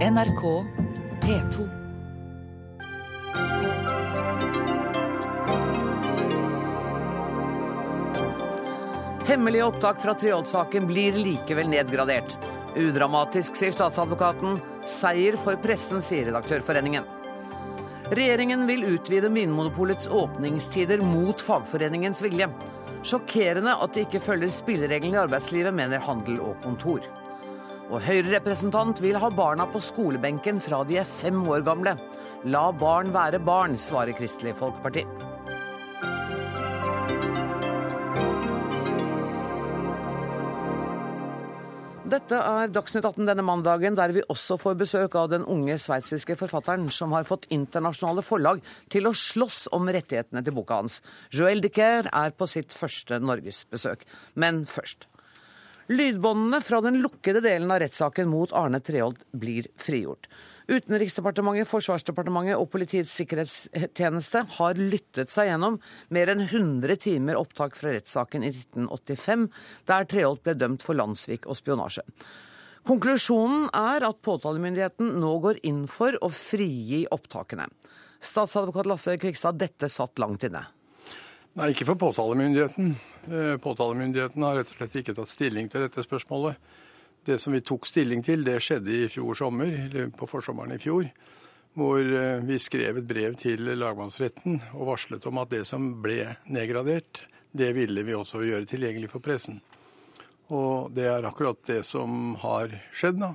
NRK P2. Hemmelige opptak fra Treholt-saken blir likevel nedgradert. Udramatisk, sier statsadvokaten. Seier for pressen, sier Redaktørforeningen. Regjeringen vil utvide Vinmonopolets åpningstider mot fagforeningens vilje. Sjokkerende at de ikke følger spillereglene i arbeidslivet, mener Handel og Kontor. Og Høyre-representant vil ha barna på skolebenken fra de er fem år gamle. La barn være barn, svarer Kristelig Folkeparti. Dette er Dagsnytt 18 denne mandagen, der vi også får besøk av den unge sveitsiske forfatteren som har fått internasjonale forlag til å slåss om rettighetene til boka hans. Joël Dicker er på sitt første norgesbesøk. Men først. Lydbåndene fra den lukkede delen av rettssaken mot Arne Treholt blir frigjort. Utenriksdepartementet, Forsvarsdepartementet og Politiets sikkerhetstjeneste har lyttet seg gjennom mer enn 100 timer opptak fra rettssaken i 1985, der Treholt ble dømt for landssvik og spionasje. Konklusjonen er at påtalemyndigheten nå går inn for å frigi opptakene. Statsadvokat Lasse Kvikstad, dette satt langt inne. Nei, ikke for påtalemyndigheten. Eh, påtalemyndigheten har rett og slett ikke tatt stilling til dette spørsmålet. Det som vi tok stilling til, det skjedde i fjor sommer, eller på forsommeren i fjor. Hvor eh, vi skrev et brev til lagmannsretten og varslet om at det som ble nedgradert, det ville vi også gjøre tilgjengelig for pressen. Og det er akkurat det som har skjedd nå.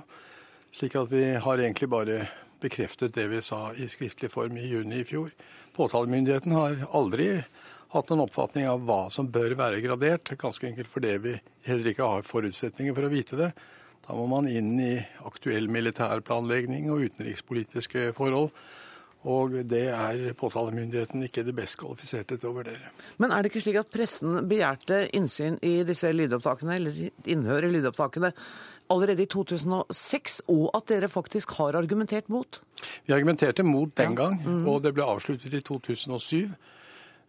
Slik at vi har egentlig bare bekreftet det vi sa i skriftlig form i juni i fjor. Påtalemyndigheten har aldri hatt en oppfatning av hva som bør være gradert, ganske enkelt fordi vi heller ikke har forutsetninger for å vite det. Da må man inn i aktuell militærplanlegging og utenrikspolitiske forhold. Og det er påtalemyndigheten ikke det best kvalifiserte til å vurdere. Men er det ikke slik at pressen begjærte innsyn i disse lydopptakene, eller innhør i lydopptakene, allerede i 2006, og at dere faktisk har argumentert mot? Vi argumenterte mot den gang, og det ble avsluttet i 2007.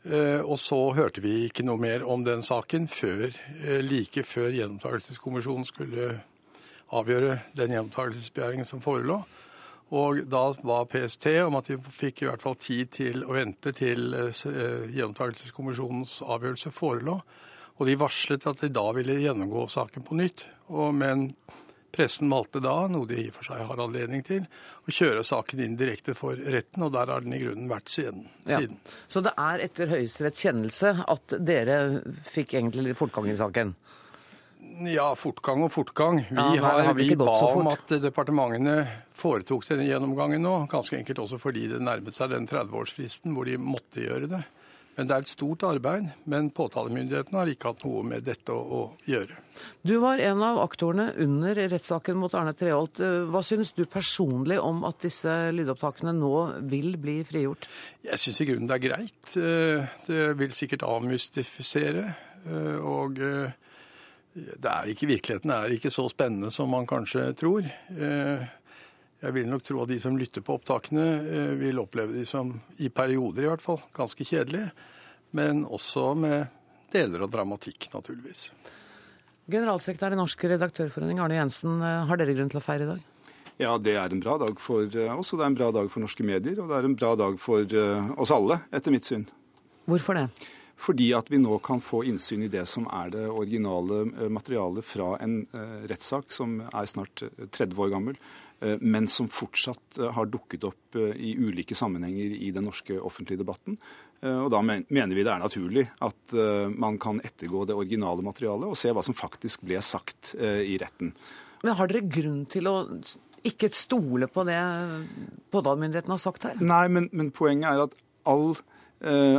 Eh, Og så hørte vi ikke noe mer om den saken før, eh, like før gjenopptakelseskommisjonen skulle avgjøre den gjenopptakelsesbegjæringen som forelå. Og da var PST om at vi fikk i hvert fall tid til å vente til eh, gjenopptakelseskommisjonens avgjørelse forelå. Og de varslet at de da ville gjennomgå saken på nytt. Og, men pressen valgte da, noe de i og for seg har anledning til, å kjøre saken inn direkte for retten, og der har den i grunnen vært siden. Ja. Så det er etter Høyesteretts kjennelse at dere fikk egentlig fortgang i saken? Ja, fortgang og fortgang. Vi, Ja, har vi ba om at departementene foretok denne gjennomgangen nå, ganske enkelt også fordi det nærmet seg den 30-årsfristen hvor de måtte gjøre det. Men det er et stort arbeid, men påtalemyndigheten har ikke hatt noe med dette å, å gjøre. Du var en av aktorene under rettssaken mot Arne Treholt. Hva synes du personlig om at disse lydopptakene nå vil bli frigjort? Jeg syns i grunnen det er greit. Eh, Det vil sikkert avmystifisere. eh, Og eh, det er ikke, virkeligheten er ikke så spennende som man kanskje tror. Eh, Jeg vil nok tro at de som lytter på opptakene, eh, vil oppleve de som, i perioder i hvert fall, ganske kjedelige. Men også med deler av dramatikk, naturligvis. Generalsekretær i Norsk redaktørforening, Arne Jensen, har dere grunn til å feire i dag? Ja, det er en bra dag for eh, oss, og det er en bra dag for norske medier. Og det er en bra dag for eh, oss alle, etter mitt syn. Hvorfor det? Fordi at vi nå kan få innsyn i det som er det originale eh, materialet fra en eh, rettssak som er snart eh, 30 år gammel, eh, men som fortsatt eh, har dukket opp eh, i ulike sammenhenger i den norske offentlige debatten. Eh, Og da mener vi det er naturlig at eh, man kan ettergå det originale materialet og se hva som faktisk ble sagt eh, i retten. Men har dere grunn til å ikke stole på det påtalemyndigheten har sagt her? Nei, men, men poenget er at all, eh,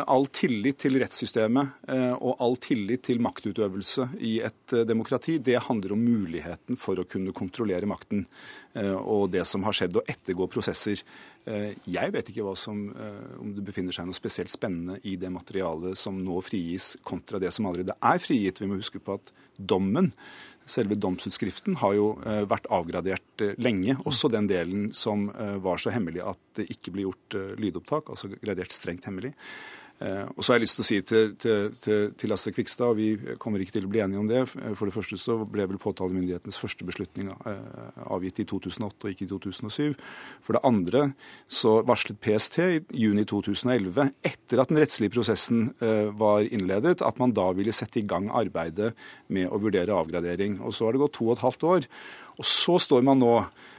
all tillit til rettssystemet eh, og all tillit til maktutøvelse i et eh, demokrati, det handler om muligheten for å kunne kontrollere makten eh, og det som har skjedd, og ettergå prosesser. Eh, jeg vet ikke som, eh, om det befinner seg noe spesielt spennende i det materialet som nå frigis, kontra det som allerede er frigitt. Vi må huske på at dommen Selve domsutskriften har jo eh, vært avgradert eh, lenge, også den delen som eh, var så hemmelig at det ikke ble gjort lydopptak, altså gradert strengt hemmelig. Eh, og så har jeg lyst til å si til, til, til, til Lasse Kvikstad, og vi kommer ikke til å bli enige om det. For det første så ble vel påtalemyndighetens første beslutning eh, avgitt i 2008 og ikke i 2007. For det andre så varslet PST i juni 2011, etter at den rettslige prosessen eh, var innledet, at man da ville sette i gang arbeidet med å vurdere avgradering. Og så har det gått to og et halvt år. Og så står man nå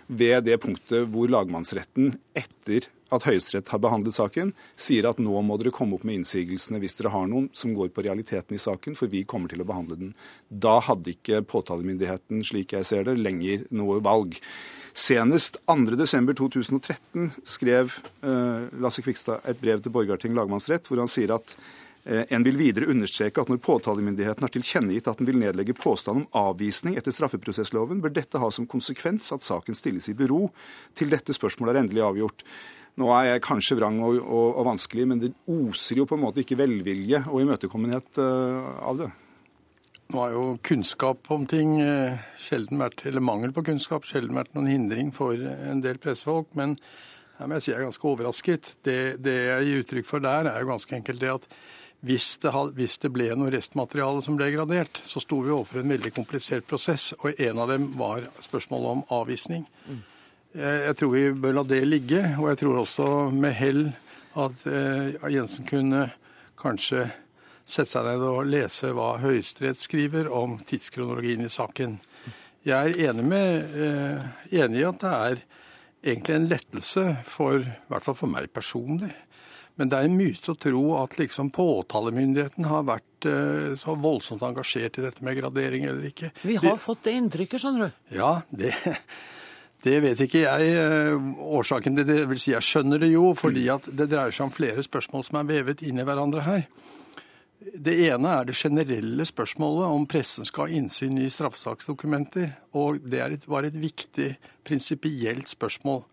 ved det punktet hvor lagmannsretten etter at Høyesterett har behandlet saken, sier at nå må dere komme opp med innsigelsene hvis dere har noen som går på realiteten i saken, for vi kommer til å behandle den. Da hadde ikke påtalemyndigheten, slik jeg ser det, lenger noe valg. Senest 2.12.2013 skrev uh, Lasse Kvikstad et brev til Borgarting lagmannsrett hvor han sier at uh, en vil videre understreke at når påtalemyndigheten har tilkjennegitt at den vil nedlegge påstand om avvisning etter straffeprosessloven, bør dette ha som konsekvens at saken stilles i bero til dette spørsmålet er endelig avgjort. Nå er jeg kanskje vrang og, og, og, vanskelig, men det oser jo på en måte ikke velvilje og imøtekommenhet uh, av det. Nå har jo kunnskap om ting uh, sjelden vært, eller mangel på kunnskap sjelden vært noen hindring for en del pressefolk. Men her må jeg si jeg er ganske overrasket. Det, det jeg gir uttrykk for der, er jo ganske enkelt det at hvis det, hvis det, ble noe restmateriale som ble gradert, så sto vi overfor en veldig komplisert prosess. Og en av dem var spørsmålet om avvisning. Mm. Jeg tror vi bør la det ligge, og jeg tror også med hell at eh, Jensen kunne kanskje sette seg ned og lese hva Høyesterett skriver om tidskronologien i saken. Jeg er enig, med, eh, enig i at det er egentlig en lettelse, for, i hvert fall for meg personlig. Men det er en myte å tro at liksom påtalemyndigheten har vært eh, så voldsomt engasjert i dette med gradering eller ikke. Vi har de, fått det inntrykket, skjønner du. Ja, det, det vet ikke jeg eh, årsaken til det. vil si Jeg skjønner det jo, fordi at det dreier seg om flere spørsmål som er vevet inn i hverandre her. Det ene er det generelle spørsmålet om pressen skal ha innsyn i straffesaksdokumenter. Og det et, var et viktig prinsipielt spørsmål.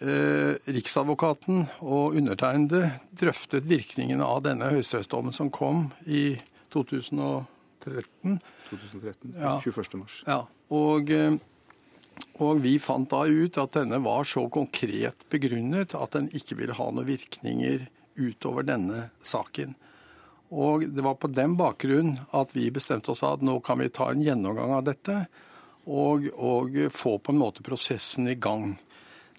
Eh, Riksadvokaten og undertegnede drøftet virkningene av denne høyesterettsdommen som kom i 2013. 2013, ja. 21. mars. Ja, og... Eh, og vi fant da ut at denne var så konkret begrunnet at den ikke ville ha noen virkninger utover denne saken. Og det var på den bakgrunn at vi bestemte oss at nå kan vi ta en gjennomgang av dette og, og få på en måte prosessen i gang.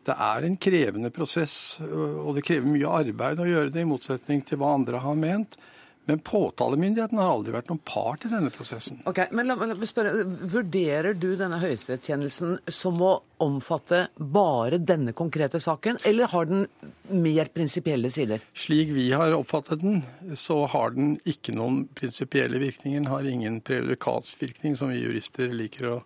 Det er en krevende prosess, og det krever mye arbeid å gjøre det, i motsetning til hva andre har ment. Men påtalemyndigheten har aldri vært noen part i denne prosessen. Ok, men la, la spørre, Vurderer du denne høyesterettskjennelsen som å omfatte bare denne konkrete saken, eller har den mer prinsipielle sider? Slik vi har oppfattet den, så har den ikke noen prinsipielle virkninger. Den har ingen prejudikatsvirkning, som vi jurister liker å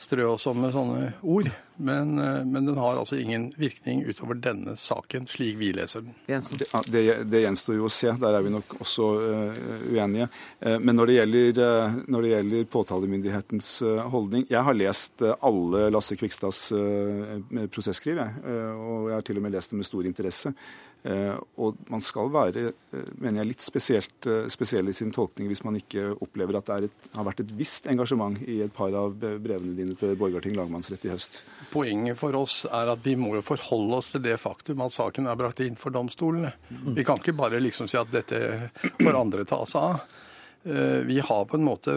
strø oss om med sånne ord. Men, eh, men, den har altså ingen virkning utover denne saken, slik vi leser den. Det, det, det gjenstår jo å se. Der er vi nok også uh, uenige. Uh, men når det, gjelder, uh, når det, gjelder, påtalemyndighetens holdning Jeg har lest alle Lasse Kvikstads prosesskriv, jeg. og jeg har til og med lest det med stor interesse. Eh, og man skal være eh, mener jeg, litt spesielt, eh, spesiell i sin tolkning hvis man ikke opplever at det et, har vært et visst engasjement i et par av brevene dine til Borgarting lagmannsrett i høst. Poenget for oss er at vi må jo forholde oss til det faktum at saken er brakt inn for domstolene. Vi kan ikke bare liksom si at dette får andre ta seg av. Eh, vi har på en måte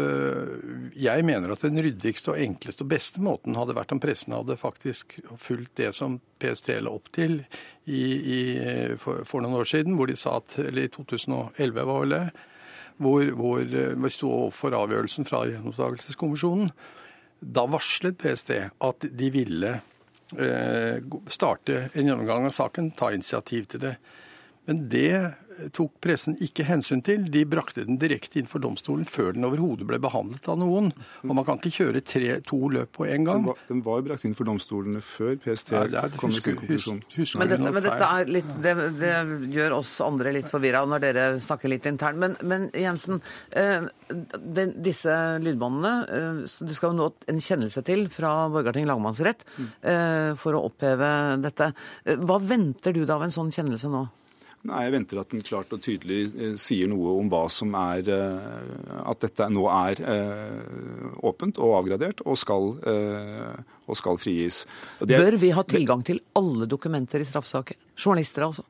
Jeg mener at den ryddigste og enkleste og beste måten hadde vært om pressen hadde faktisk fulgt det som PST la opp til i, i, for, for, noen år siden, hvor de sa at Eller i 2011, var vel det. Hvor, hvor eh, vi sto overfor avgjørelsen fra Gjenopptakelseskommisjonen. Da varslet PST at de ville eh, starte en gjennomgang av saken, ta initiativ til det. Men det tok pressen ikke hensyn til. De brakte den direkte inn for domstolen før den overhodet ble behandlet av noen. Og man kan ikke kjøre tre, to løp på en gang. Den var, den var brakt inn for domstolene før PST ja, er, kom med sin konklusjon. men, dette, men dette, er litt, det, det, gjør oss andre litt forvirra når dere snakker litt internt. Men, men Jensen, eh, den, disse lydbåndene eh, Det skal jo nå en kjennelse til fra Borgarting lagmannsrett eh, for å oppheve dette. Hva venter du da av en sånn kjennelse nå? Nei, Jeg venter at den klart og tydelig eh, sier noe om hva som er eh, At dette nå er eh, åpent og avgradert og skal, og skal frigis. Det, Bør vi ha tilgang til alle dokumenter i straffesaker? Journalister, altså?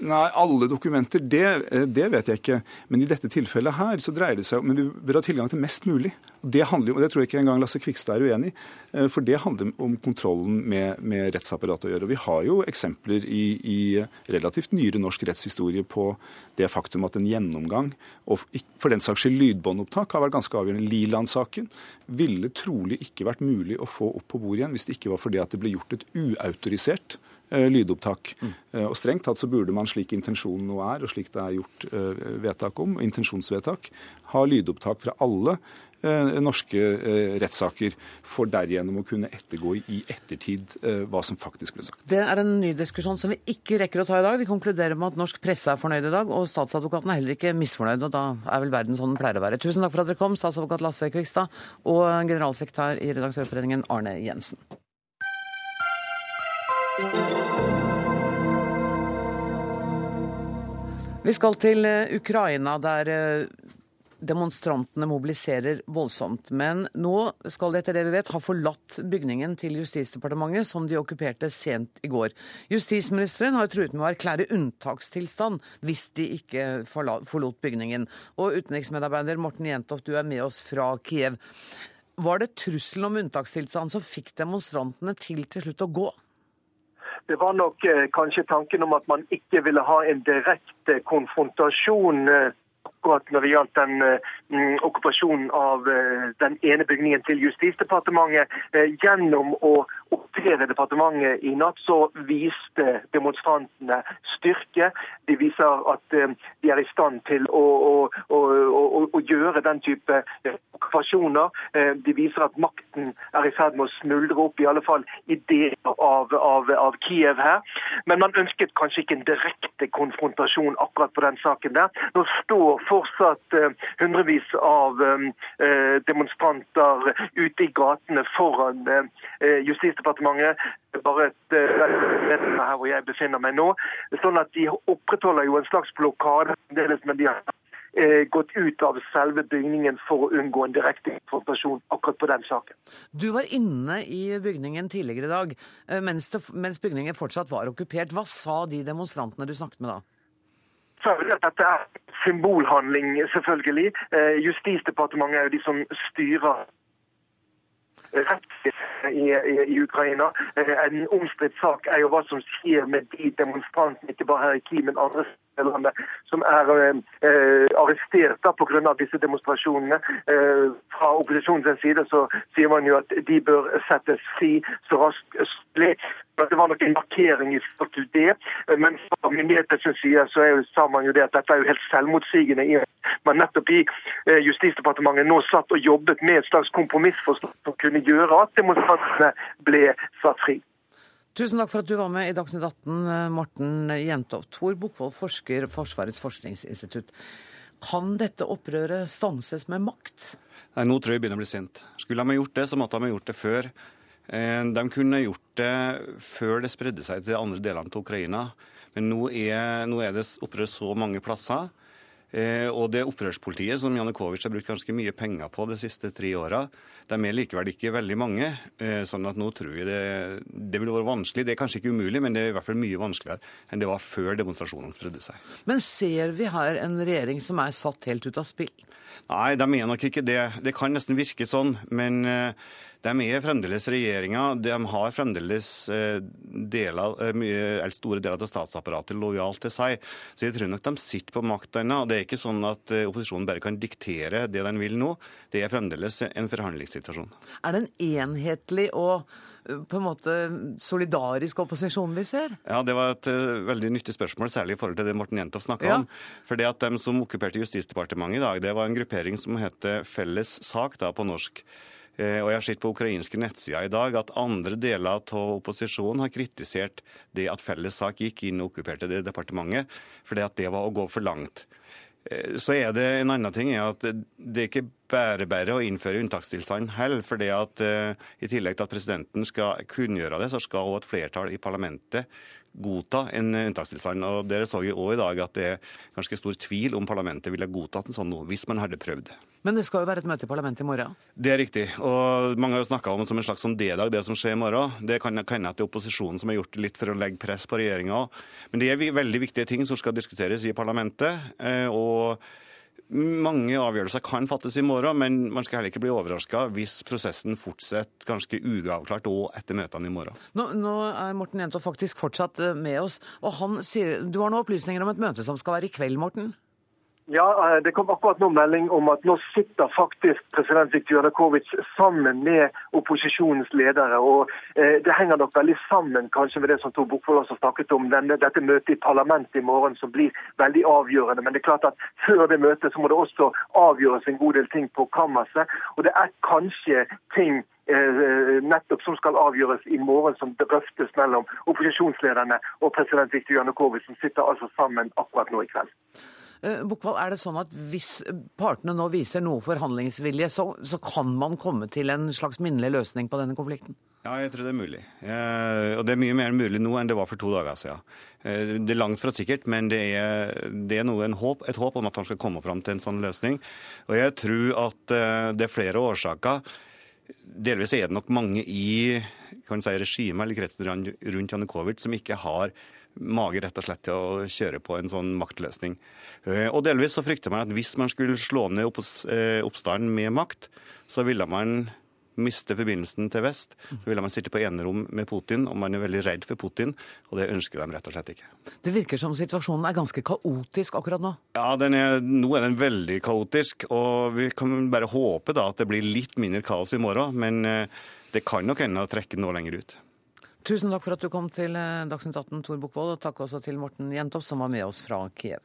Nei, alle dokumenter, det, eh, det, vet jeg ikke. Men i dette tilfellet her så dreier det seg om Men vi bør ha tilgang til mest mulig. Det, handler, og det tror jeg ikke engang Lasse Kvikstad er uenig i. Eh, for det handler om kontrollen med, med rettsapparatet å gjøre. Og vi har jo eksempler i, i, relativt nyere norsk rettshistorie på det faktum at en gjennomgang, og for den saks skyld lydbåndopptak, har vært ganske avgjørende. Liland-saken ville trolig ikke vært mulig å få opp på bordet igjen hvis det ikke var fordi at det ble gjort et uautorisert lydopptak. Mm. Og Strengt tatt så burde man, slik intensjonen nå er, og slik det er gjort eh, vedtak om, intensjonsvedtak, ha lydopptak fra alle norske rettssaker, for derigjennom å kunne ettergå i ettertid hva som faktisk ble sagt. Det er en ny diskusjon som vi ikke rekker å ta i dag. Vi konkluderer med at norsk presse er fornøyd i dag, og statsadvokaten er heller ikke misfornøyd. og Da er vel verden sånn den pleier å være. Tusen takk for at dere kom, statsadvokat Lasse Kvikstad og generalsekretær i Redaktørforeningen Arne Jensen. Vi skal til eh, Ukraina, der eh, demonstrantene mobiliserer voldsomt. Men nå skal de etter det vi vet ha forlatt bygningen til Justisdepartementet, som de okkuperte sent i går. Justisministeren har truet med å erklære unntakstilstand hvis de ikke forlot bygningen. Og utenriksmedarbeider Morten Jentoft, du er med oss fra Kiev. Var det trusselen om unntakstilstand som fikk demonstrantene til til slutt å gå? Det var nok eh, kanskje tanken om at man ikke ville ha en direkte konfrontasjon eh, akkurat når det gjaldt den mm, okkupasjonen av eh, den ene bygningen til Justisdepartementet. Eh, gjennom å opptre departementet i natt, så viste demonstrantene styrke. De viser at eh, de er i stand til å, å, å, å gjøre den type eh, okkupasjoner. Eh, de viser at makten er i ferd med å smuldre opp, i alle fall i deler av, av, av, Kiev her. Men man ønsket kanskje ikke en direkte konfrontasjon akkurat på den saken der. Nå står fortsatt hundrevis av demonstranter ute i gatene foran Justisdepartementet bare et her hvor jeg befinner meg nå. Sånn at De opprettholder jo en slags blokade, men de har Eh, gått ut av selve bygningen for å unngå en direkte konfrontasjon akkurat på den saken. Du var inne i bygningen tidligere i dag eh, mens, det, mens bygningen fortsatt var okkupert. Hva sa de demonstrantene du snakket med da? Så er det at dette er symbolhandling, selvfølgelig. Eh, Justisdepartementet er jo de som styrer i, i, i, Ukraina. En omstridt sak er jo hva som skjer med de demonstrantene, ikke bare her i Kiev, men andre steder landet som er eh, arrestert pga. disse demonstrasjonene. Eh, fra opposisjonens side så sier man jo at de bør settes fri så raskt. Det var nok en markering i forhold til det. Men fra myndighetenes side så er jo, sa man jo det at dette er jo helt selvmotsigende. Men nettopp i eh, Justisdepartementet nå satt og jobbet med et slags kompromissforslag som kunne gjøre at demonstrantene ble satt fri. Tusen takk for at du var med i Dagsnytt 18, eh, Morten Jentoft. Tor Bukkvold, forsker, Forsvarets forskningsinstitutt. Kan dette opprøret stanses med makt? Nei, Nå tror jeg begynner å bli sint. Skulle de ha gjort det, så måtte de ha gjort det før. Eh, de kunne gjort det før det spredde seg til andre delene av Ukraina. Men nå er, nå er det opprør så mange plasser og det opprørspolitiet som Janukovitsj har brukt ganske mye penger på de siste tre åra, de er likevel ikke veldig mange. Eh, sånn at nå tror jeg det, det vil være vanskelig. Det er kanskje ikke umulig, men det er i hvert fall mye vanskeligere enn det var før demonstrasjonene spredde seg. Men ser vi her en regjering som er satt helt ut av spill? Nei, de er nok ikke det. Det kan nesten virke sånn. Men eh, de er fremdeles regjeringa. De har fremdeles eh, deler, eh, mye, store deler av statsapparatet lojalt til seg. Så jeg tror nok de sitter på makta ennå. Det er ikke sånn at eh, opposisjonen bare kan diktere det den vil nå. Det er fremdeles en forhandlingssituasjon. Er det en enhetlig og på en måte solidarisk opposisjon vi ser? Ja, Det var et uh, veldig nyttig spørsmål, særlig i forhold til det Morten Jentoff snakka ja. om. For det at De som okkuperte Justisdepartementet i dag, det var en gruppering som heter Felles sak da på norsk. Eh, og jeg har sett på ukrainske nettsider i dag at andre deler av opposisjonen har kritisert det at felles sak gikk inn og okkuperte det departementet, fordi at det var å gå for langt. Eh, så er det en annen ting er at det er ikke bare bare å innføre unntakstilstand heller. fordi at uh, I tillegg til at presidenten skal kunngjøre det, så skal også et flertall i parlamentet godta en unntakstilstand. Og Dere så jo òg i dag at det er ganske stor tvil om parlamentet ville godtatt en sånn noe, hvis man hadde prøvd. Men det skal jo være et møte i parlamentet i morgen? Det er riktig. og Mange har jo snakka om det som en slags D-dag, det som skjer i morgen. Det kan hende at det er opposisjonen som har gjort det litt for å legge press på regjeringa. Men det er veldig viktige ting som skal diskuteres i parlamentet. Eh, og mange avgjørelser kan fattes i morgen, men man skal heller ikke bli overraska hvis prosessen fortsetter ganske uavklart òg etter møtene i morgen. Nå, nå er Morten Jentoft faktisk fortsatt eh, med oss. og han sier, Du har noen opplysninger om et møte som skal være i kveld, Morten? Ja, eh, Det kom akkurat nå melding om at nå sitter faktisk president Viktor Janukovitsj sammen med opposisjonens ledere. og eh, Det henger nok veldig sammen kanskje med det som Tor Bokvold også snakket om, denne, dette møtet i parlamentet i morgen som blir veldig avgjørende. Men det er klart at før det møtet så må det også avgjøres en god del ting på kammerset. Og det er kanskje ting eh, nettopp som skal avgjøres i morgen, som drøftes mellom opposisjonslederne og president Viktor Janukovitsj, som sitter altså sammen akkurat nå i kveld. Eh, Bukkvold, er det sånn at hvis partene nå viser noe forhandlingsvilje, så, så, kan man komme til en slags minnelig løsning på denne konflikten? Ja, jeg tror det er mulig. Eh, og det er mye mer mulig nå enn det var for to dager siden. Eh, det er langt fra sikkert, men det er, det er noe, håp, et håp om at han skal komme fram til en sånn løsning. Og jeg tror at det er flere årsaker. Delvis er det nok mange i kan si, regimet eller kretsen rundt Janukovitsj som ikke har mage rett og slett til å kjøre på en sånn maktløsning. Eh, og delvis så frykter man at hvis man skulle slå ned eh, oppstanden med makt, så ville man miste forbindelsen til vest. Så ville man sitte på enerom med Putin, og man er veldig redd for Putin. Og det ønsker de rett og slett ikke. Det virker som situasjonen er ganske kaotisk akkurat nå? Ja, er, nå er den veldig kaotisk. Og vi kan bare håpe da at det blir litt mindre kaos i morgen. Men eh, det kan nok ennå trekke noe lenger ut. Tusen takk for at du kom til eh, Dagsnytt 18, Tor Bukkvold, og takk også til Morten Jentopp, som var med oss fra Kiev.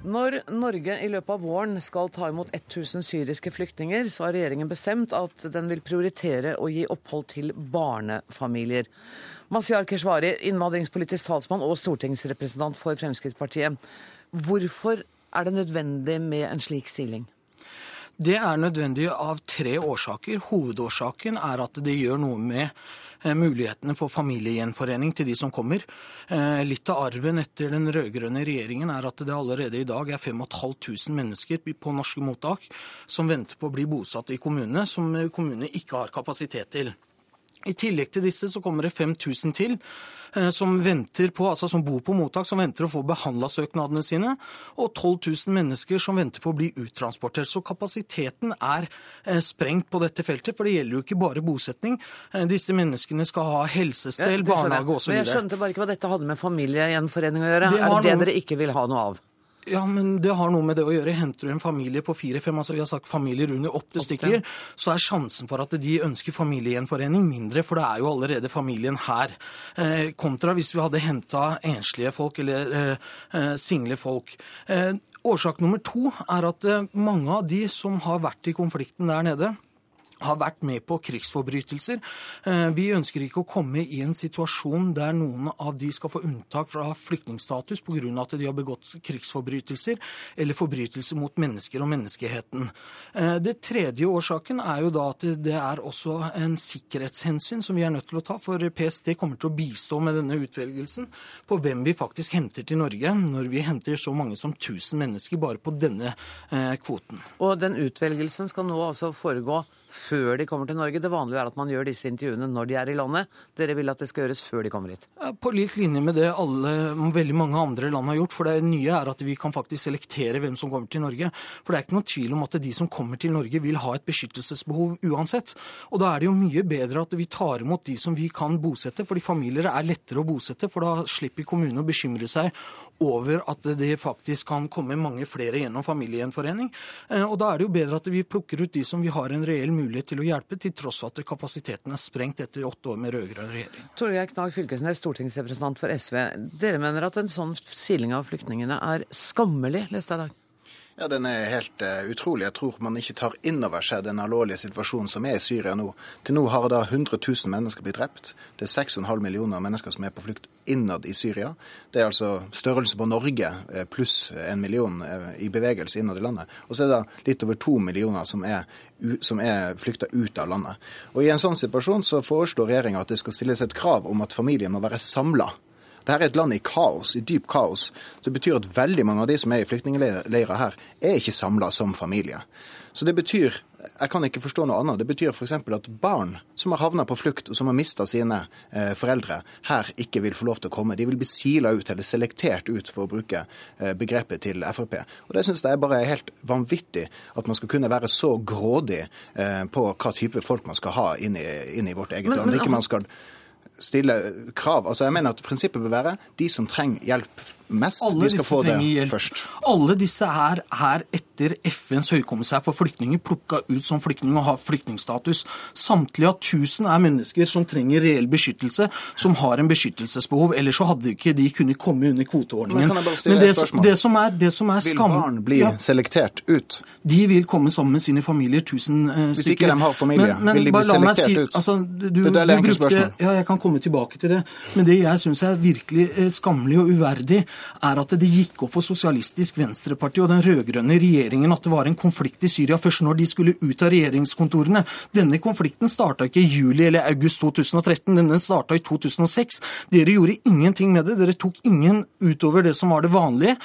Når Norge i løpet av våren skal ta imot 1000 syriske flyktninger, så har regjeringen bestemt at den vil prioritere å gi opphold til barnefamilier. Masiar Keshvari, innvandringspolitisk talsmann og stortingsrepresentant for Fremskrittspartiet. Hvorfor er det nødvendig med en slik siling? Det er nødvendig av tre årsaker. Hovedårsaken er at det gjør noe med eh, mulighetene for familiegjenforening til de som kommer. Eh, litt av arven etter den rød-grønne regjeringen er at det allerede i dag er 5500 mennesker på norske mottak som venter på å bli bosatt i kommunene, som kommunene ikke har kapasitet til. I tillegg til disse så kommer det 5000 til som som, på, altså som bor på mottak, som venter å få behandla søknadene sine, og 12 000 mennesker som venter på å bli uttransportert. Så kapasiteten er eh, sprengt på dette feltet, for det gjelder jo ikke bare bosetning. Eh, disse menneskene skal ha helsestell, barnehage osv. Jeg skjønte bare ikke hva dette hadde med familiegjenforening å gjøre. Det er det det dere ikke vil ha noe av? Ja, men det har noe med det å gjøre. Henter du en familie på fire-fem, altså vi har sagt familier under åtte stykker, så er sjansen for at de ønsker familiegjenforening mindre, for det er jo allerede familien her. Eh, kontra hvis vi hadde henta enslige folk eller eh, eh, single folk. Eh, årsak nummer to er at eh, mange av de som har vært i konflikten der nede, har vært med på krigsforbrytelser. Eh, vi ønsker ikke å komme i en situasjon der noen av de skal få unntak fra flyktningstatus pga. at de har begått krigsforbrytelser eller forbrytelser mot mennesker og menneskeheten. Eh, det tredje årsaken er jo da at det er også en sikkerhetshensyn som vi er nødt til å ta. For PST kommer til å bistå med denne utvelgelsen på hvem vi faktisk henter til Norge, når vi henter så mange som 1000 mennesker bare på denne eh, kvoten. Og den utvelgelsen skal nå altså foregå før de kommer til Norge. Det vanlige er at man gjør disse intervjuene når de er i landet. Dere vil at det skal gjøres før de kommer hit? På lik linje med det alle, veldig mange andre land har gjort. For det nye er at vi kan faktisk selektere hvem som kommer til Norge. For det er ikke noen tvil om at de som kommer til Norge vil ha et beskyttelsesbehov uansett. Og da er det jo mye bedre at vi tar imot de som vi kan bosette, fordi familier er lettere å bosette. For da slipper kommunene å bekymre seg over at det faktisk kan komme mange flere gjennom familiegjenforening. Eh, og da er det jo bedre at vi plukker ut de som vi har en reell mulighet til å hjelpe, til tross for at kapasiteten er sprengt etter åtte år med rød-grønn regjering. Torgeir Knag Fylkesnes, stortingsrepresentant for SV. Dere mener at en sånn siling av flyktningene er skammelig, leste jeg i dag? Ja, Den er helt uh, utrolig. Jeg tror man ikke tar inn over seg den alvorlige situasjonen som er i Syria nå. Til nå har da 100 000 mennesker blitt drept. Det er 6,5 millioner mennesker som er på flukt innad i Syria. Det er altså størrelse på Norge uh, pluss en million uh, i bevegelse innad i landet. Og så er det litt over to millioner som er, som er flykta ut av landet. Og I en sånn situasjon så foreslår regjeringa at det skal stilles et krav om at familien må være samla dette er et land i kaos, i dyp kaos. Så det betyr at veldig mange av de som er i flyktningleirer her, er ikke samla som familie. Så det betyr jeg kan ikke forstå noe annet. Det betyr f.eks. at barn som har havna på flukt og som har mista sine eh, foreldre, her ikke vil få lov til å komme. De vil bli sila ut eller selektert ut, for å bruke eh, begrepet til Frp. Og Det syns jeg bare er helt vanvittig at man skal kunne være så grådig eh, på hva type folk man skal ha inn i, inn i vårt eget men, land. Ikke man skal stille krav. Altså jeg mener at Prinsippet bør være de som trenger hjelp mest, Alle de skal få det hjelp. først. Alle disse her er etter FNs høykommissær for flyktninger plukka ut som flyktning og har flyktningstatus. Samtlige av tusen er mennesker som trenger reell beskyttelse, som har en beskyttelsesbehov. Ellers så hadde ikke de kunnet komme under kvoteordningen. Men, Men det, det, som er, det som er skam... Vil barn bli ja, selektert ut? De vil komme sammen med sine familier, tusen uh, stykker. Hvis ikke de har familie, men, men, vil de bli selektert si, ut? Altså, du, det er enkelt spørsmål. Ja, jeg kan komme tilbake til det. Men det jeg syns er virkelig uh, skammelig og uverdig, er at det gikk opp for Sosialistisk Venstreparti og den rød-grønne regjeringen at det var en konflikt i Syria først når de skulle ut av regjeringskontorene. Denne konflikten starta ikke i juli eller august 2013, denne starta i 2006. Dere gjorde ingenting med det. Dere tok ingen utover det som var det vanlige.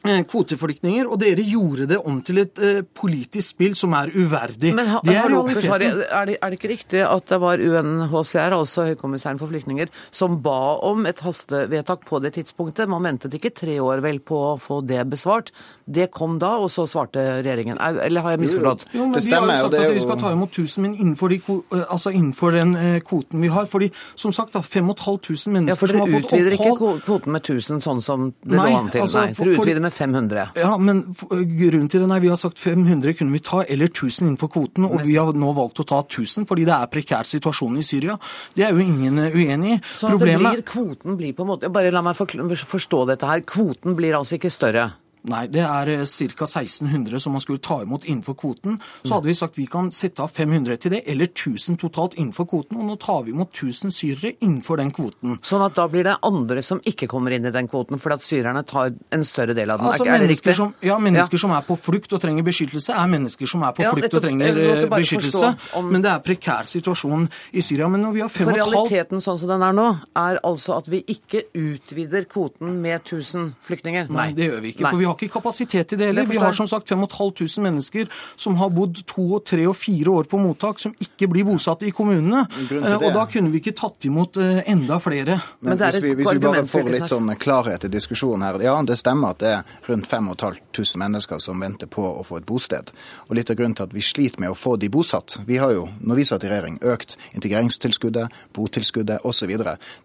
Eh, kvoteflyktninger, og dere gjorde det om til et uh, politisk spill som er uverdig. Men ha, det er, er, det, er, det, ikke riktig at det var UNHCR, altså Høykommissæren for flyktninger, som ba om et hastevedtak på det tidspunktet? Man ventet ikke tre år vel på å få det besvart. Det kom da, og så svarte regjeringen. Eller har jeg misforstått? Jo, det stemmer. Vi har jo sagt at vi skal ta imot 1000, men innenfor, de, altså innenfor den kvoten vi har. fordi som sagt, da, 5500 mennesker ja, som har fått opphold Dere utvider ikke kvoten med 1000 sånn som det lå an til? Altså, Nei, dere utvider med med 500. Ja, men grunnen til det, nei, Vi har sagt 500 kunne vi ta, eller 1000 innenfor kvoten. Og vi har nå valgt å ta 1000 fordi det er prekær situasjon i Syria. Det er jo ingen eh, uenig i. Så Problemet... blir, kvoten blir på en måte Bare la meg forstå dette her. Kvoten blir altså ikke større? Nei, det er eh, ca. 1600 som man skulle ta imot innenfor kvoten. Så hadde vi sagt vi kan sette av 500 til det, eller 1000 totalt innenfor kvoten. Og nå tar vi imot 1000 syrere innenfor den kvoten. Sånn at da blir det andre som ikke kommer inn i den kvoten, fordi at syrerne tar en større del av den? Altså, er, det riktig? Som, ja, mennesker ja. som er på flukt og trenger beskyttelse, er mennesker som er på ja, flukt og trenger eh, beskyttelse. Om... Men det er prekær situasjon i Syria. Men når vi har fem For realiteten sånn som den er nå, er altså at vi ikke utvider kvoten med 1000 flyktninger? Nei, det gjør vi ikke. For vi har ikke kapasitet til det heller. Vi har som sagt 5500 mennesker som har bodd to, og tre og fire år på mottak, som ikke blir bosatt i kommunene. Eh, og da kunne vi ikke tatt imot eh, enda flere. Men, Men hvis, vi, hvis vi, bare får litt sånn klarhet i diskusjonen her. Ja, det stemmer at det er rundt 5500 mennesker som venter på å få et bosted. Og litt av grunnen til at vi sliter med å få de bosatt, vi har jo, når vi satt i regjering, økt integreringstilskuddet, botilskuddet osv.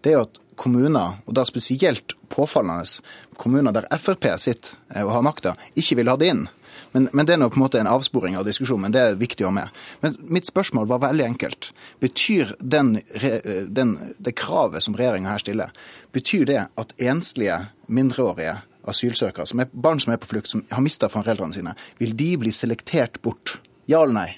Det er jo at kommuner, og da spesielt påfallende kommuner der Frp sitter eh, og har makta, ikke vil ha det inn. Men, men, det er nå på en måte en avsporing av diskusjonen, men det er viktig å ha med. Men mitt spørsmål var veldig enkelt. Betyr den, den, det kravet som regjeringa her stiller, betyr det at enslige mindreårige asylsøkere, som er barn som er på flukt, som har mista foreldrene sine, vil de bli selektert bort? Ja eller nei?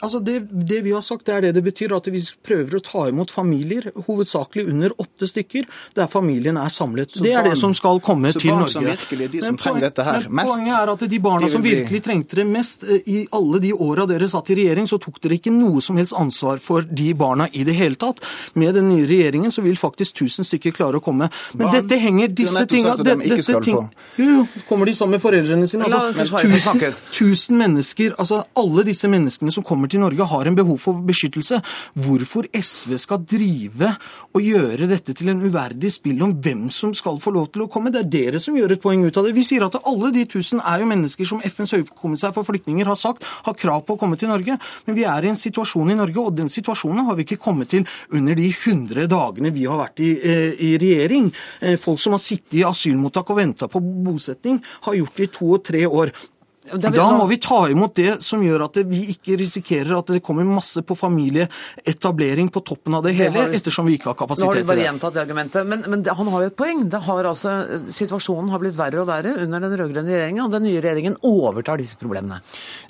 Altså det, det, vi har sagt, det er det det betyr. At vi prøver å ta imot familier, hovedsakelig under åtte stykker, der familien er samlet. Så det er barn, det som skal komme til Norge. Som virkelig de som trenger dette her mest Poenget er at de barna de som virkelig trengte det mest, eh, i alle de åra dere satt i regjering, så tok dere ikke noe som helst ansvar for de barna i det hele tatt. Med den nye regjeringen så vil faktisk 1000 stykker klare å komme. Men barn, dette henger disse tinga de dette ting, Jo, kommer de sammen med foreldrene sine? Altså, tusen, tusen mennesker, altså alle disse menneskene som kommer til Norge, har en behov for beskyttelse. Hvorfor SV skal drive og gjøre dette til en uverdig spill om hvem som skal få lov til å komme, det er dere som gjør et poeng ut av det. Vi sier at alle de tusen er jo mennesker som FNs høykommissær for flyktninger har sagt har krav på å komme til Norge. Men vi er i en situasjon i Norge, og den situasjonen har vi ikke kommet til under de 100 dagene vi har vært i, eh, i regjering. Eh, folk som har sittet i asylmottak og venta på bosetting, har gjort det i to og tre år. Det er- Da må vi ta imot det som gjør at vi ikke risikerer at det kommer masse på familieetablering på toppen av det hele, det vi- ettersom vi ikke har kapasitet til Nå har du bare gjentatt det argumentet. Men, men han har jo et poeng. Det har altså, situasjonen har blitt verre og verre under den rød-grønne regjeringen, og den nye regjeringen overtar disse problemene.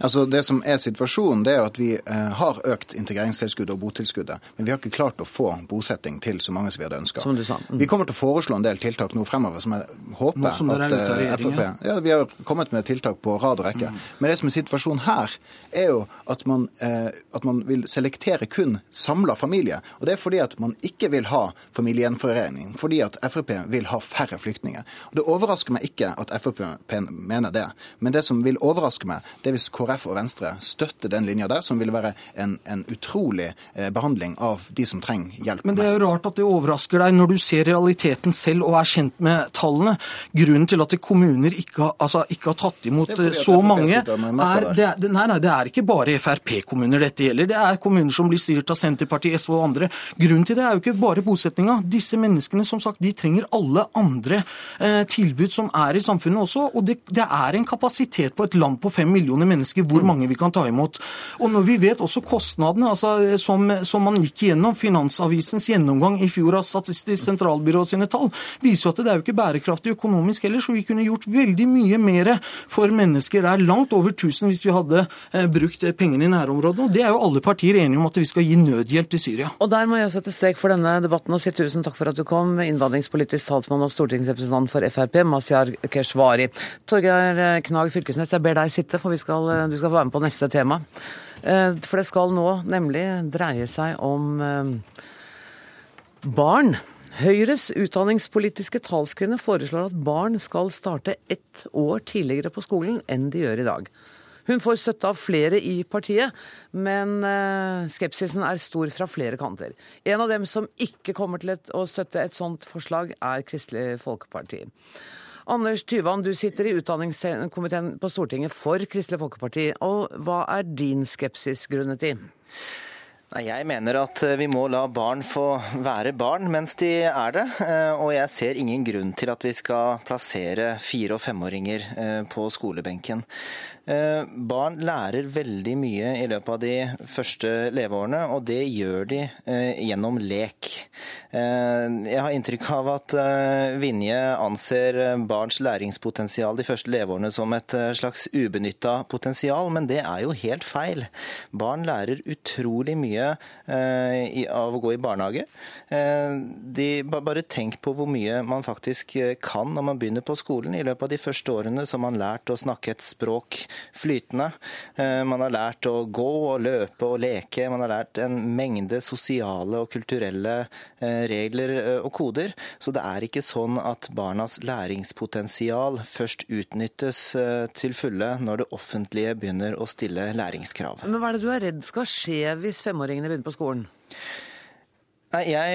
Altså Det som er situasjonen, det er at vi eh, har økt integreringstilskuddet og botilskuddet, men vi har ikke klart å få bosetting til så mange som vi hadde ønska. Som du sa. Mm. Vi kommer til å foreslå en del tiltak nå fremover som jeg håper som at eh. Frp Ja, vi har kommet med tiltak på rad og rekke. Men det som er situasjonen her, er jo at man, eh, at man vil selektere kun samla familie. Og det er fordi at man ikke vil ha familiegjenforening. Fordi at Frp vil ha færre flyktninger. Og Det overrasker meg ikke at Frp mener det. Men det som vil overraske meg, det er hvis KrF og Venstre støtter den linja der, som vil være en, en utrolig eh, behandling av de som trenger hjelp Men det er jo rart at det overrasker deg når du ser realiteten selv og er kjent med tallene. Grunnen til at kommuner ikke har, altså, ikke har tatt imot Det så mange, er, det, er- nei, nei, det er ikke bare Frp-kommuner dette gjelder. Det er kommuner som blir styrt av Senterpartiet, SV og andre. Grunnen til det er jo ikke bare bosettinga. Disse menneskene som sagt, de trenger alle andre eh, tilbud som er i samfunnet også. Og det, det er en kapasitet på et land på fem millioner mennesker hvor mange vi kan ta imot. Og når vi vet også kostnadene, altså, eh, som, som man gikk igjennom, Finansavisens gjennomgang i fjor av Statistisk sentralbyrå sine tall, viser jo at det er jo ikke bærekraftig økonomisk heller, så vi kunne gjort veldig mye mer for mennesker. Det er langt over 1000 hvis vi hadde eh, brukt eh, pengene i nærområdene. Og det er jo alle partier enige om at vi skal gi nødhjelp til Syria. Og der må jeg sette strek for denne debatten og si tusen takk for at du kom, innvandringspolitisk talsmann og stortingsrepresentant for Frp, Mazyar Keshvari. Torgeir eh, Knag Fylkesnes, jeg ber deg sitte, for skal, du skal være med på neste tema. For det skal nå nemlig dreie seg om barn. Høyres utdanningspolitiske talskvinne foreslår at barn skal starte ett år tidligere på skolen enn de gjør i dag. Hun får støtte av flere i partiet, men eh, skepsisen er stor fra flere kanter. En av dem som ikke kommer til å støtte et sånt forslag, er Kristelig Folkeparti. Anders Tyvand, du sitter i utdanningskomiteen på Stortinget for Kristelig Folkeparti. Og hva er din skepsis grunnet i? Jeg mener at eh, vi må la barn få være barn mens de er det. eh, Og jeg ser ingen grunn til at vi skal plassere fire- og femåringer eh, på skolebenken. Eh, Barn lærer veldig mye i løpet av de første leveårene, og det gjør de eh, gjennom lek. Eh, Jeg har inntrykk av at Vinje anser barns læringspotensial de første leveårene som et slags ubenytta potensial, men det er jo helt feil. Barn lærer utrolig mye av å gå i barnehage. Eh, De, bare tenk på hvor mye man faktisk kan når man begynner på skolen. I løpet av de første årene har man lært å snakke et språk flytende. Eh, Man har lært å gå og løpe og leke. Man har lært en mengde sosiale og kulturelle eh, regler eh, og koder. Så det er ikke sånn at barnas læringspotensial først utnyttes til fulle når det offentlige begynner å stille læringskrav. Men hva er det du er redd skal skje hvis femåringene begynner på skolen? Nei, Jeg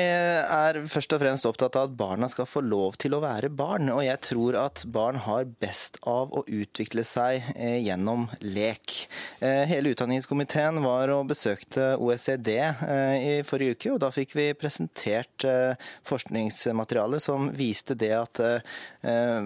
er først og fremst opptatt av at barna skal få lov til å være barn. Og jeg tror at barn har best av å utvikle seg eh, gjennom lek. Eh, hele utdanningskomiteen var og besøkte OECD eh, i forrige uke, og da fikk vi presentert eh, forskningsmateriale som viste det at eh,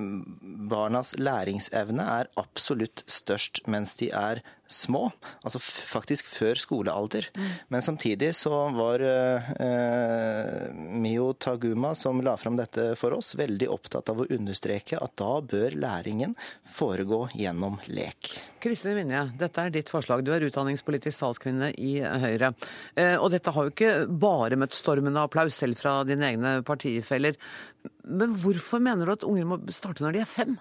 barnas læringsevne er absolutt størst mens de er små, altså faktisk før skolealder. Men samtidig så var eh, Mio Taguma, som la fram dette for oss, veldig opptatt av å understreke at da bør læringen foregå gjennom lek. Kristin Vinje, dette er ditt forslag. Du er utdanningspolitisk talskvinne i Høyre. Eh, Og dette har jo ikke bare møtt stormende applaus selv fra dine egne partifeller. Men hvorfor mener du at unger må starte når de er fem?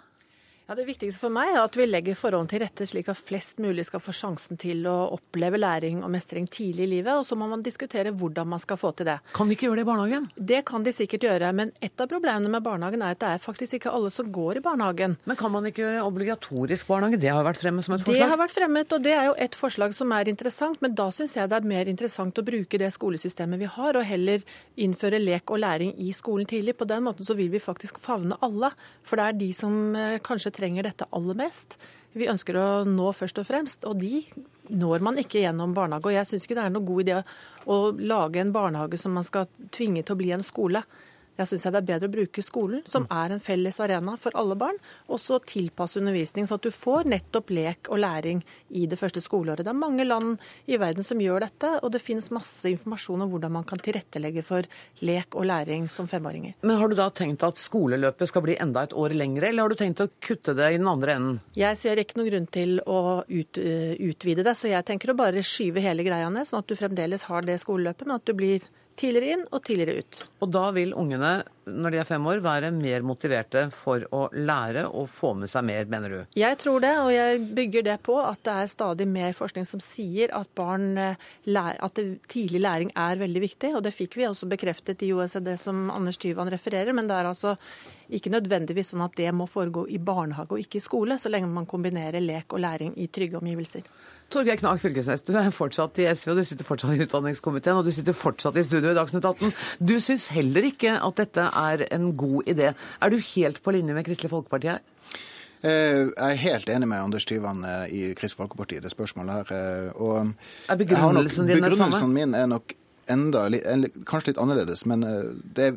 Ja, Det viktigste for meg er at vi legger forholdene til rette slik at flest mulig skal få sjansen til å oppleve læring og mestring tidlig i livet, og så må man diskutere hvordan man skal få til det. Kan de ikke gjøre det i barnehagen? Det kan de sikkert gjøre, men et av problemene med barnehagen er at det er faktisk ikke alle som går i barnehagen. Men kan man ikke gjøre obligatorisk barnehage? Det har vært fremme som et forslag? Det har vært fremmet, og det er jo et forslag som er interessant, men da syns jeg det er mer interessant å bruke det skolesystemet vi har, og heller innføre lek og læring i skolen tidlig. På den måten så vil vi faktisk favne alle, for det er de som eh, kanskje trenger dette aller mest. Vi ønsker å nå først og fremst, og de når man ikke gjennom barnehage. Og jeg syns ikke det er noen god idé å lage en barnehage som man skal tvinge til å bli en skole. Jeg syns det er bedre å bruke skolen, som er en felles arena for alle barn, og så tilpasse undervisning, så at du får nettopp lek og læring i det første skoleåret. Det er mange land i verden som gjør dette, og det finnes masse informasjon om hvordan man kan tilrettelegge for lek og læring som femåringer. Men har du da tenkt at skoleløpet skal bli enda et år lengre, eller har du tenkt å kutte det i den andre enden? Jeg ser ikke noen grunn til å ut, uh, utvide det, så jeg tenker å bare skyve hele greia ned, sånn at du fremdeles har det skoleløpet, men at du blir tidligere inn og tidligere ut. Og da vil ungene, når de er fem år, være mer motiverte for å lære og få med seg mer, mener du? Jeg tror det, og jeg bygger det på at det er stadig mer forskning som sier at, barn, eh, at tidlig læring er veldig viktig. Og det fikk vi også bekreftet i OECD, som Anders Tyvand refererer. Men det er altså ikke nødvendigvis sånn at det må foregå i barnehage og ikke i skole, så lenge man kombinerer lek og læring i trygge omgivelser. Torgeir Knag Fylkesnes, du er fortsatt i SV, og du sitter fortsatt i utdanningskomiteen, og du sitter fortsatt i studio i Dagsnytt 18. Du syns heller ikke at dette er en god idé. Er du helt på linje med Kristelig Folkeparti her? Eh, jeg er helt enig med Anders Tyvand eh, i Kristelig Folkeparti i det spørsmålet her. Eh, og er begrunnelsen din den samme? Begrunnelsen min er nok enda, kanskje litt annerledes, men det,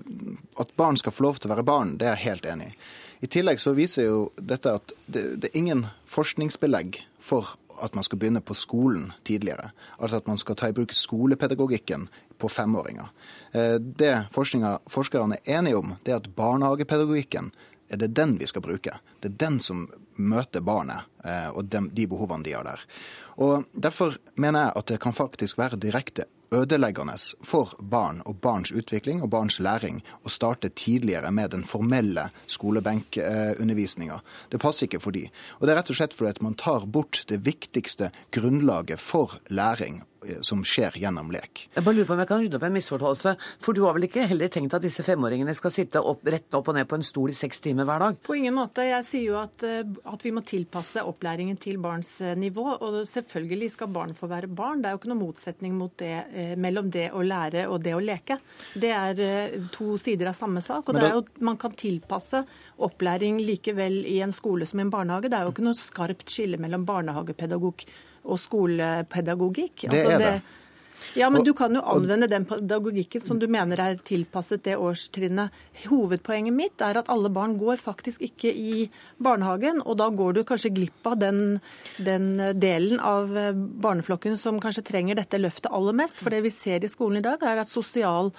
at barn skal få lov til å være barn, det er jeg helt enig i. I tillegg så viser jo dette at det, det er ingen forskningsbelegg for at man skal begynne på skolen tidligere. Altså at man skal ta i bruk skolepedagogikken på femåringer. Eh, det forskerne er enige om, det er at barnehagepedagogikken er det den vi skal bruke. Det er den som møter barnet eh, og de behovene de har der. Og Derfor mener jeg at det kan faktisk være direkte ødeleggende for barn og barns utvikling og barns læring å starte tidligere med den formelle skolebenkundervisninga. Det passer ikke for de. Og det er rett og slett fordi at man tar bort det viktigste grunnlaget for læring som skjer gjennom lek. Jeg bare lurer på om jeg kan rydde opp en misforståelse. For du har vel ikke heller tenkt at disse femåringene skal sitte opp, rett opp og ned på en stol i seks timer hver dag? På ingen måte. Jeg sier jo at, eh, at, vi må tilpasse opplæringen til barns eh, nivå. Og selvfølgelig skal barn få være barn. Det er jo ikke noen motsetning det, mellom det å lære og det å leke. Det er to sider av samme sak. Og det er jo, man kan tilpasse opplæring likevel i en skole som i en barnehage. Det er jo ikke noe skarpt skille mellom barnehagepedagog og skolepedagogikk. Det altså, er det. Ja, men du kan jo anvende den pedagogikken som du mener er tilpasset det årstrinnet. Hovedpoenget mitt er at alle barn går faktisk ikke i barnehagen, og da går du kanskje glipp av den, den delen av barneflokken som kanskje trenger dette løftet aller mest. For det vi ser i skolen i dag, er at sosial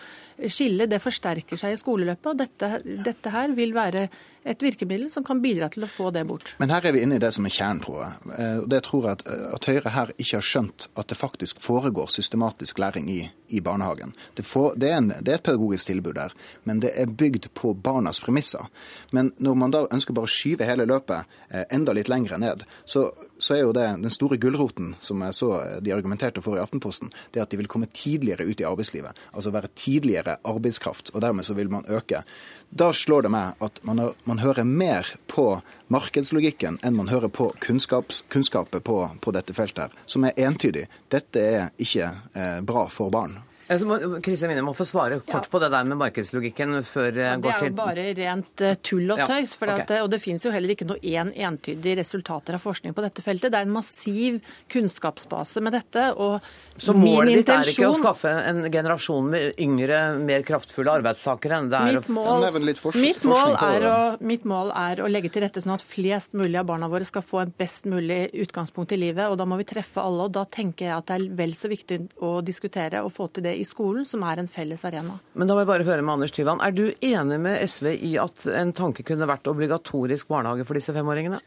skille det forsterker seg i skoleløpet. og dette, dette her vil være et virkemiddel som kan bidra til å få det bort. Men her er vi inne i det som er kjernen, tror jeg. Eh, det tror jeg at, at, Høyre her ikke har skjønt at det faktisk foregår systematisk læring i, i barnehagen. Det, får, det, er en, det, er et pedagogisk tilbud der, men det er bygd på barnas premisser. Men når man da ønsker bare å skyve hele løpet eh, enda litt lengre ned, så, så er jo det den store gulroten som jeg så de argumenterte for i Aftenposten, det at de vil komme tidligere ut i arbeidslivet. Altså være tidligere arbeidskraft, og dermed så vil man øke. Da slår det meg at man, har, man hører mer på markedslogikken enn man hører på kunnskapet på, på, dette feltet, her, som er entydig. Dette er ikke eh, bra for barn. Kristin Winne må få svare kort ja. på det der med markedslogikken før jeg ja, går til Det er jo bare rent uh, tull og tøys. Ja, okay. at, og det finnes jo heller ikke noe en entydig resultater av forskning på dette feltet. Det er en massiv kunnskapsbase med dette. og Så målet ditt er ikke å skaffe en generasjon med yngre, mer kraftfulle arbeidstakere? Det er mitt, mål, mitt, mål er å, mitt mål er å legge til rette sånn at flest mulig av barna våre skal få en best mulig utgangspunkt i livet. og Da må vi treffe alle. og Da tenker jeg at det er vel så viktig å diskutere og få til det i skolen, som er en felles arena. Men da må jeg bare høre med Anders Tyvand. Er du enig med SV i at en tanke kunne vært obligatorisk barnehage for disse femåringene?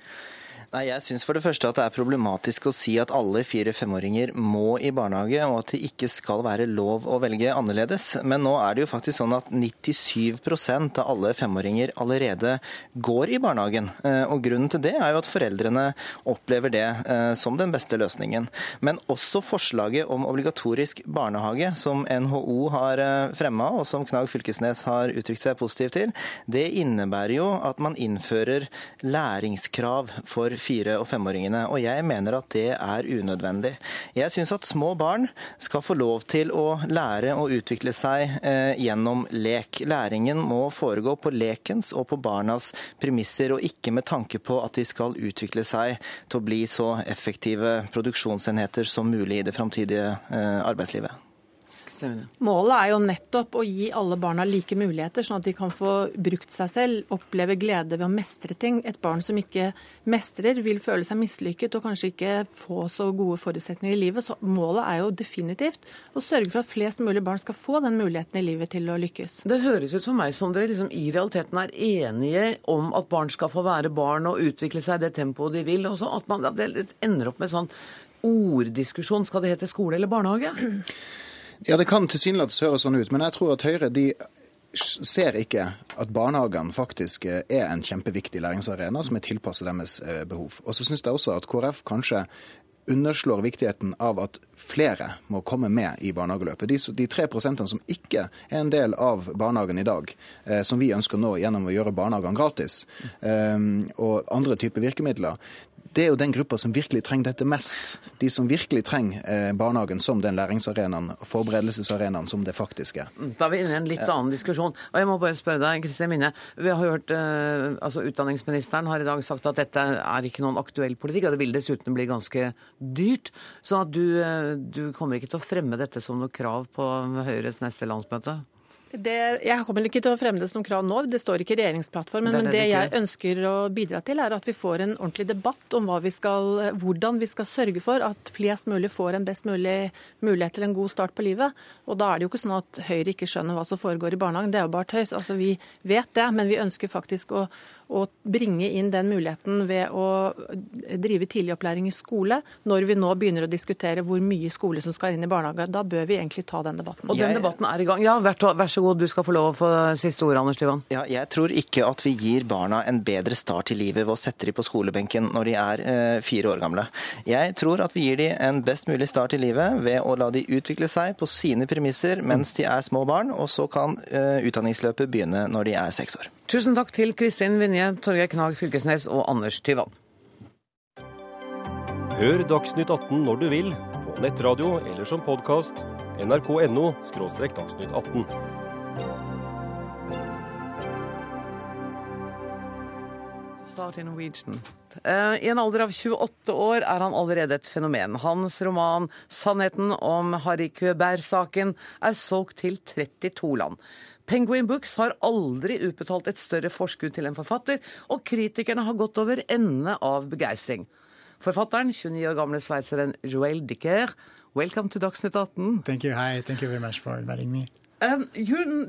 Nei, Jeg syns for det første at det er problematisk å si at alle fire-femåringer må i barnehage, og at det ikke skal være lov å velge annerledes. Men nå er det jo faktisk sånn at 97% av alle femåringer allerede går i barnehagen. Eh, og Grunnen til det er jo at foreldrene opplever det eh, som den beste løsningen. Men også forslaget om obligatorisk barnehage, som NHO har eh, fremma, og som Knag Fylkesnes har uttrykt seg positivt til, det innebærer jo at man innfører læringskrav for fire- og femåringene. Og jeg mener at det er unødvendig. Jeg syns at små barn skal få lov til å lære og utvikle seg eh, gjennom lek. Læringen må foregå på lekens og på barnas premisser, og ikke med tanke på at de skal utvikle seg til å bli så effektive produksjonsenheter som mulig i det framtidige eh, arbeidslivet. Målet er jo nettopp å gi alle barna like muligheter, sånn at de kan få brukt seg selv, oppleve glede ved å mestre ting. Et barn som ikke mestrer, vil føle seg mislykket og kanskje ikke få så gode forutsetninger i livet. Så målet er jo definitivt å sørge for at flest mulig barn skal få den muligheten i livet til å lykkes. Det høres ut for meg som dere liksom i realiteten er enige om at barn skal få være barn og utvikle seg i det tempoet de vil. og så at man at det ender opp med sånn orddiskusjon. Skal det hete skole eller barnehage? Ja, det kan tilsynelatende høres sånn ut, men jeg tror at Høyre de ser ikke at barnehagene faktisk er en kjempeviktig læringsarena som er tilpasset deres eh, behov. Og så syns jeg også at KrF kanskje underslår viktigheten av at flere må komme med i barnehageløpet. De, de 3 som ikke er en del av barnehagen i dag, eh, som vi ønsker nå gjennom å gjøre barnehagene gratis, eh, og andre typer virkemidler, det er jo den gruppa som virkelig trenger dette mest. De som virkelig trenger eh, barnehagen som den læringsarenaen, forberedelsesarenaen som det faktisk er. Mm, da er vi inne i en litt annen diskusjon. Og jeg må bare spørre deg, Kristin Minne. Vi har hørt eh, altså Utdanningsministeren har i dag sagt at dette er ikke noen aktuell politikk, og det vil dessuten bli ganske dyrt. Så at du, eh, du kommer ikke til å fremme dette som noe krav på Høyres neste landsmøte? Det, jeg kommer ikke til å fremme det som krav nå, det står ikke i regjeringsplattformen. Det det men det jeg ønsker å bidra til, er at vi får en ordentlig debatt om vi skal, hvordan vi skal sørge for at flest mulig får en best mulig mulighet til en god start på livet. Og da er det jo ikke sånn at Høyre ikke skjønner hva som foregår i barnehagen. Det er jo bare tøys. Altså, vi vet det, men vi ønsker faktisk å å bringe inn den muligheten ved å drive tidligopplæring i skole, når vi nå begynner å diskutere hvor mye skole som skal inn i barnehage. Da bør vi egentlig ta den debatten. Og den debatten er i gang. Ja, vær, så god, du skal få lov å få siste ord, Anders Tyvand. Ja, jeg tror ikke at vi gir barna en bedre start i livet ved å sette dem på skolebenken når de er eh, fire år gamle. Jeg tror at vi gir dem en best mulig start i livet ved å la de utvikle seg på sine premisser mens de er små barn, og så kan eh, utdanningsløpet begynne når de er seks år. Tusen takk til Kristin Vinje, Torgeir Knag Fylkesnes og Anders Tyvand. Hør Dagsnytt 18 når du vil, på nettradio eller som podkast. nrk.no – dagsnytt 18. Start in Norwegian. Uh, I en alder av 28 år er han allerede et fenomen. Hans roman 'Sannheten om Harry Køberg-saken' er solgt til 32 land. Penguin Books har aldri utbetalt et større forskudd til en forfatter, og kritikerne har gått over ende av begeistring. Forfatteren, 29 år gamle sveitseren Joel Dicker, welcome to Dagsnytt 18. Thank you. Hi. Thank you very much for inviting me. Um,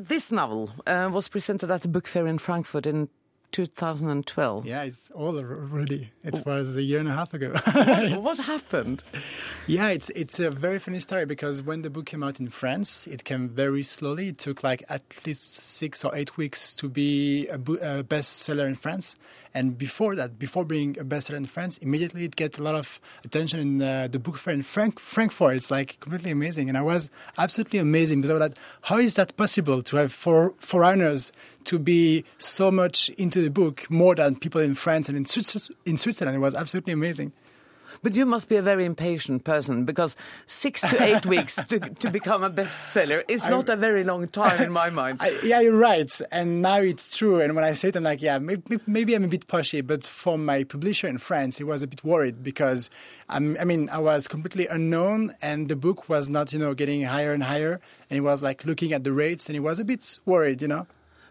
this novel uh, was presented at the book fair in Frankfurt in 2012. Yeah, it's all already. It was a year and a half ago. what, what, happened? Yeah, it's it's a very funny story because when the book came out in France, it came very slowly. It took like at least six or eight weeks to be a, a bestseller in France. And before that, before being a bestseller in France, immediately it gets a lot of attention in uh, the book fair in Frank- Frankfurt. It's like completely amazing. And I was absolutely amazing because of that. How is that possible to have for foreigners to be so much into the book more than people in France and in, in Switzerland? It was absolutely amazing. But you must be a very impatient person because six to eight weeks to, to become a bestseller is not I, a very long time in my mind. I, yeah, you're right. And now it's true. And when I say it, I'm like, yeah, maybe, maybe I'm a bit pushy. But for my publisher in France, he was a bit worried because, I'm, I mean, I was completely unknown and the book was not, you know, getting higher and higher. And he was like looking at the rates and he was a bit worried, you know.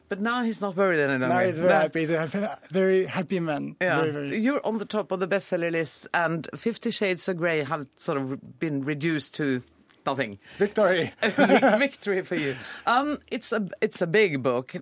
But now he's not worried any longer. Now he's very happy. He's a very happy man. Yeah. Very, very... You're on the top of the bestseller list, and Fifty Shades of Grey have sort of been reduced to nothing. Victory. Victory for you. Um, it's a it's a big book.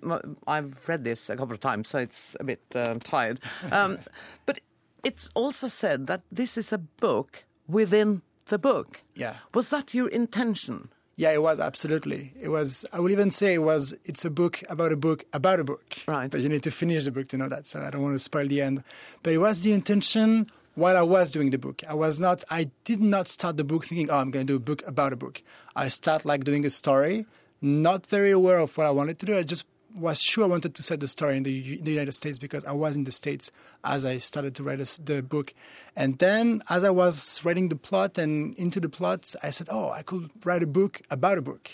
I've read this a couple of times, so it's a bit uh, tired. Um, but it's also said that this is a book within the book. Yeah. Was that your intention? Yeah, it was absolutely. It was. I would even say it was. It's a book about a book about a book. Right. But you need to finish the book to know that. So I don't want to spoil the end. But it was the intention while I was doing the book. I was not. I did not start the book thinking, "Oh, I'm going to do a book about a book." I start like doing a story, not very aware of what I wanted to do. I just was sure I wanted to set the story in the, the, United States because I was in the States as I started to write a, the book. And then, as I was writing the plot and into the plots, I said, oh, I could write a book about a book.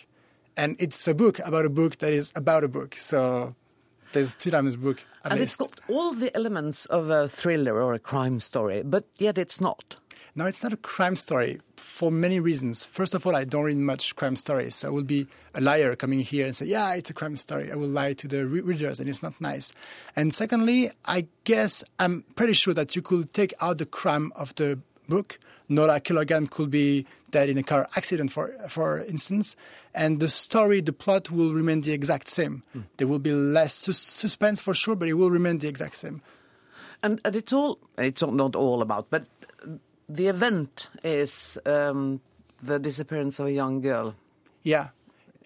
And it's a book about a book that is about a book. So there's two times book and least. it's got all the elements of a thriller or a crime story, but yet it's not. No, it's not a crime story for many reasons. First of all, I don't read much crime stories. I will be a liar coming here and say, yeah, it's a crime story. I will lie to the re- readers, and it's not nice. And secondly, I guess I'm pretty sure that you could take out the crime of the book. Nora Killogan could be dead in a car accident, for for instance, and the story, the plot will remain the exact same. Hmm. There will be less sus- suspense for sure, but it will remain the exact same. And, and it's all, it's all- not all about, but the event is um, the disappearance of a young girl Yeah.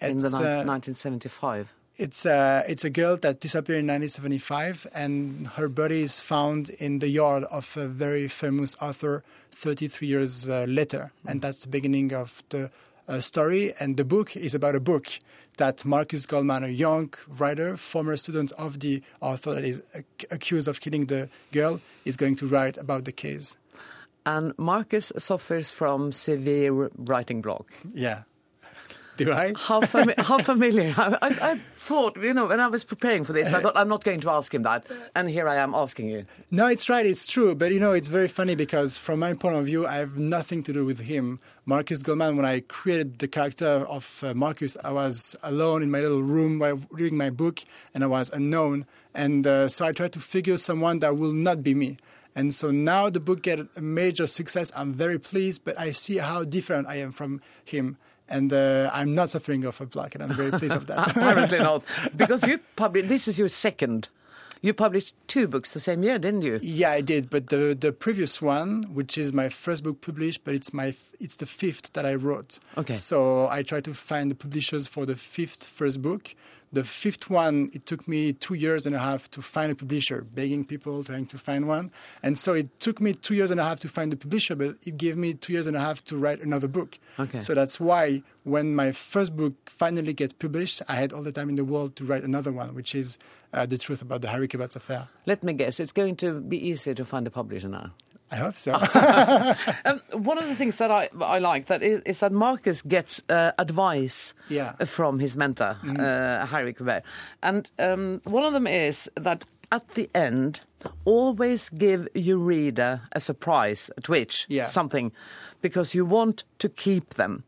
in the uh, 1975. It's uh, it's a girl that disappeared in 1975, and her body is found in the yard of a very famous author 33 years uh, later, and that's the beginning of the uh, story. And the book is about a book that Marcus Goldman, a young writer, former student of the author that is ac- accused of killing the girl, is going to write about the case. And Marcus suffers from severe writing block. Yeah. Do I? How, fami- how familiar? I, I, I thought, you know, when I was preparing for this, I thought I'm not going to ask him that, and here I am asking you. No, it's right, it's true. But you know, it's very funny because from my point of view, I have nothing to do with him. Marcus Goldman, when I created the character of uh, Marcus, I was alone in my little room while reading my book and I was unknown. And uh, so I tried to figure someone that will not be me. And so now the book get a major success. I'm very pleased, but I see how different I am from him. And uh, I'm not suffering of a block, and I'm very pleased of that. Apparently not, because you published. This is your second. You published two books the same year, didn't you? Yeah, I did. But the the previous one, which is my first book published, but it's my it's the fifth that I wrote. Okay. So I tried to find the publishers for the fifth first book. The fifth one, it took me two years and a half to find a publisher, begging people, trying to find one. And so it took me two years and a half to find the publisher, but it gave me two years and a half to write another book. Okay. So that's why when my first book finally gets published, I had all the time in the world to write another one, which is uh, the truth about the Harry Kebats affair. Let me guess, it's going to be easier to find a publisher now. I hope so. Um, one of the things that I, I like that is, is that Marcus gets uh, advice Yeah. from his mentor, uh, Harry Quebert. And um, one of them is that at the end, always give your reader a surprise, a twitch, Yeah. something, because you want to keep them.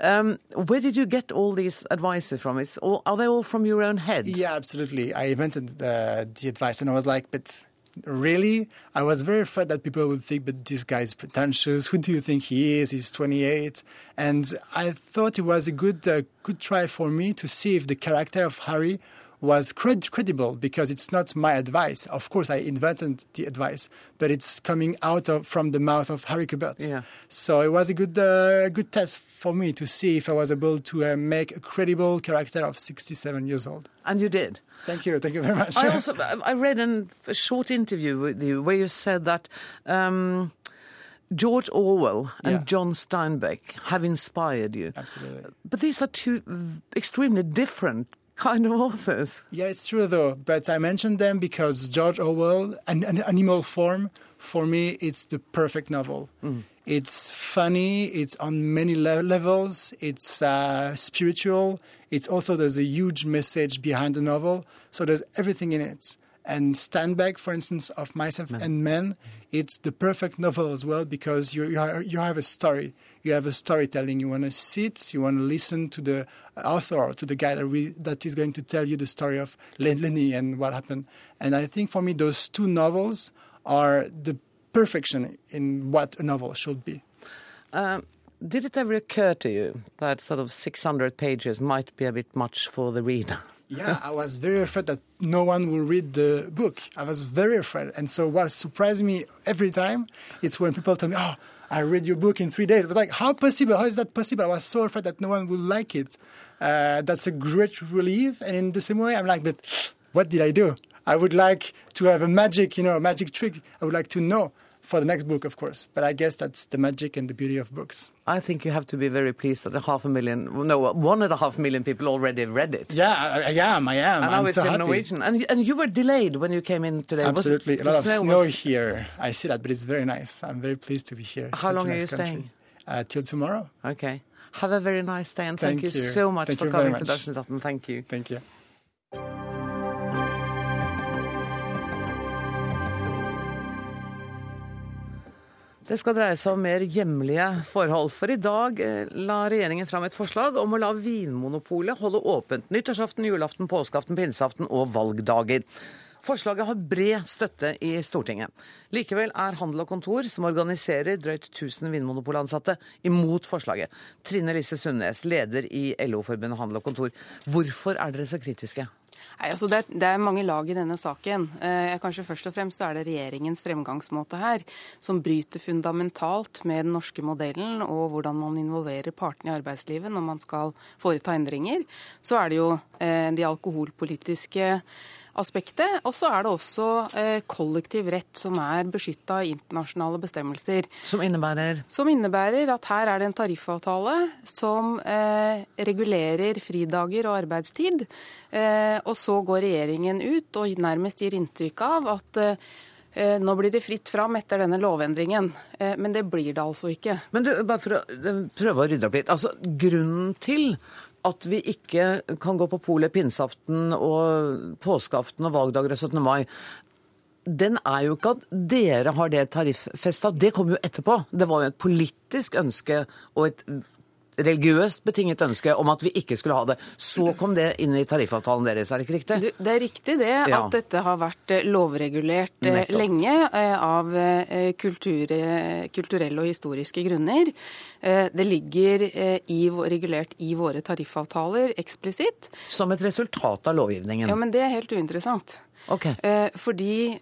Um, where did you get all these advices from? It's all, are they all from your own head? Yeah, absolutely. I invented the, the advice, and I was like, but really? I was very afraid that people would think, but this guy is pretentious. Who do you think he is? He's 28. And I thought it was a good, uh, good try for me to see if the character of Harry was cred- credible because it's not my advice. Of course, I invented the advice, but it's coming out of from the mouth of Harry Kubert. Yeah. So it was a good, uh, good test for me to see if I was able to uh, make a credible character of 67 years old. And you did. Thank you. Thank you very much. I also I read an, a short interview with you where you said that um, George Orwell and Yeah. John Steinbeck have inspired you. Absolutely. But these are two extremely different kind of authors. Yeah, it's true though. But I mentioned them because George Orwell, an, an Animal Farm, for me, it's the perfect novel. It's funny. It's on many le- levels. It's uh, spiritual. It's also there's a huge message behind the novel. So there's everything in it. And Stand Back, for instance, of Myself and Men, it's the perfect novel as well because you you, are, you have a story. You have a storytelling. You want to sit. You want to listen to the author to the guy that, we, that is going to tell you the story of Len- Lenny and what happened. And I think for me, those two novels are the perfection in what a novel should be. Um, did it ever occur to you that sort of 600 pages might be a bit much for the reader? Yeah, I was very afraid that no one will read the book. I was very afraid. And so what surprised me every time is when people tell me, oh, I read your book in three days. I was like, how possible? How is that possible? I was so afraid that no one would like it. Uh, that's a great relief. And in the same way, I'm like, but what did I do? I would like to have a magic, you know, a magic trick. I would like to know for the next book, of course. But I guess that's the magic and the beauty of books. I think you have to be very pleased that a half a million, no, one and a half million people already read it. Yeah, I, I am. I am. And now I'm it's so in happy. Norwegian. And, and you were delayed when you came in today. Absolutely. the a lot of snow snow was- here. I see that, but it's very nice. I'm very pleased to be here. How Such long are you country. staying? Uh, till tomorrow. Okay. Have a very nice day and thank, Thank you, you. so much Thank for coming to. Dagsnytt 18. Thank you. Thank you. Det skal dreie seg om mer hjemlige forhold. For i dag eh, la regjeringen fram et forslag om å la Vinmonopolet holde åpent nyttårsaften, julaften, påskeaften, pinseaften og valgdager. Forslaget har bred støtte i Stortinget. Likevel er Handel og Kontor, som organiserer drøyt 1000 vinmonopolansatte, imot forslaget. Trine Lise Sundnes, leder i LO-forbundet Handel og Kontor. Hvorfor er dere så kritiske? Nei, altså det, er, det, er, mange lag i denne saken. Eh, kanskje Først og fremst er det regjeringens fremgangsmåte her, som bryter fundamentalt med den norske modellen og hvordan man involverer partene i arbeidslivet når man skal foreta endringer. Så er det jo eh, de alkoholpolitiske aspektet. Og så er det også eh, kollektiv rett som er beskytta av internasjonale bestemmelser. Som innebærer? Som innebærer at her er det en tariffavtale som eh, regulerer fridager og arbeidstid. Eh, og så går regjeringen ut og nærmest gir inntrykk av at eh, nå blir det fritt fram etter denne lovendringen, men det blir det altså ikke. Men du, bare for å prøve å rydde opp litt. Altså, Grunnen til at vi ikke kan gå på polet pinseaften og påskeaften og valgdager og 17. mai, den er jo ikke at dere har det tariffesta. Det kom jo etterpå. Det var jo et politisk ønske og et religiøst betinget ønske om at vi ikke skulle ha det. Så kom det inn i tariffavtalen deres, er det ikke riktig? Du, det er riktig det, ja. at dette har vært eh, lovregulert eh, Nettopp. lenge eh, av kultur, kulturelle og historiske grunner. Det ligger i, regulert i våre tariffavtaler eksplisitt. Som et resultat av lovgivningen? Ja, men det er helt uinteressant. Okay. Fordi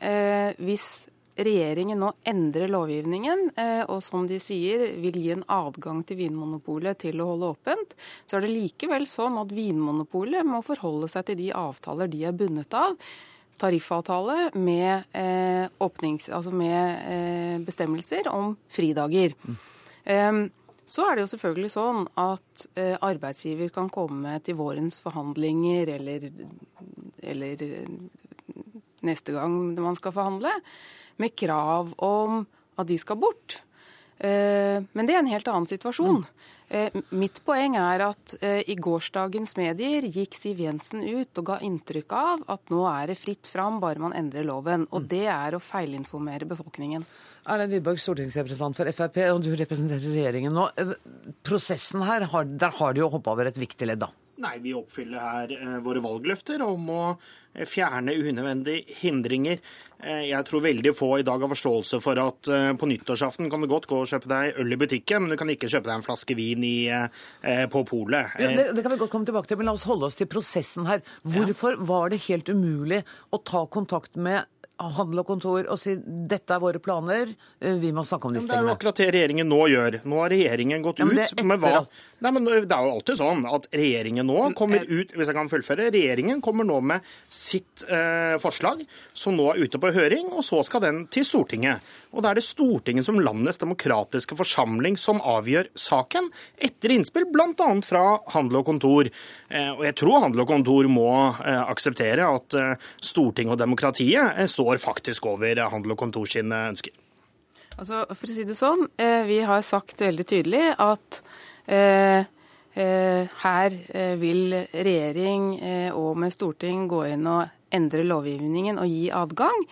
hvis regjeringen nå endrer lovgivningen, eh, og som de sier vil gi en adgang til Vinmonopolet til å holde åpent, så er det likevel sånn at Vinmonopolet må forholde seg til de avtaler de er bundet av. Tariffavtale med, eh, åpnings, altså med eh, bestemmelser om fridager. Mm. Um, så er det jo selvfølgelig sånn at eh, arbeidsgiver kan komme til vårens forhandlinger eller, eller neste gang man skal forhandle, med krav om at de skal bort. Eh, men det er en helt annen situasjon. Mm. Mitt poeng er at eh, i gårsdagens medier gikk Siv Jensen ut og ga inntrykk av at nå er det fritt fram bare man endrer loven. Og mm. det er å feilinformere befolkningen. Erlend Wiborg, stortingsrepresentant for Frp, og du representerer regjeringen nå. Prosessen her, der har de jo hoppa over et viktig ledd, da? Nei, vi oppfyller her våre valgløfter om å fjerne unødvendige hindringer. Eh, jeg tror veldig få i dag har forståelse for at eh, på nyttårsaften kan du godt gå og kjøpe deg øl i butikken, men du kan ikke kjøpe deg en flaske vin i, eh, på polet. Ja, det, det, kan vi godt komme tilbake til, men la oss holde oss til prosessen her. Hvorfor var det helt umulig å ta kontakt med handel og kontor og si dette er våre planer, eh, vi må snakke om disse tingene. Det er jo akkurat det regjeringen nå gjør. Nå har regjeringen gått ja, ut med hva Nei, men Det er jo alltid sånn at regjeringen nå kommer ut Hvis jeg kan fullføre. Regjeringen kommer nå med sitt eh, forslag, som nå er ute på høring, og så skal den til Stortinget. Og da er det Stortinget som landets demokratiske forsamling som avgjør saken, etter innspill bl.a. fra Handel og Kontor. Eh, og jeg tror Handel og Kontor må eh, akseptere at eh, Stortinget og demokratiet står faktisk over Handel og Kontor sine ønsker. Altså, for å si det sånn, vi har sagt veldig tydelig at her vil regjering og med storting gå inn og endre lovgivningen og gi adgang.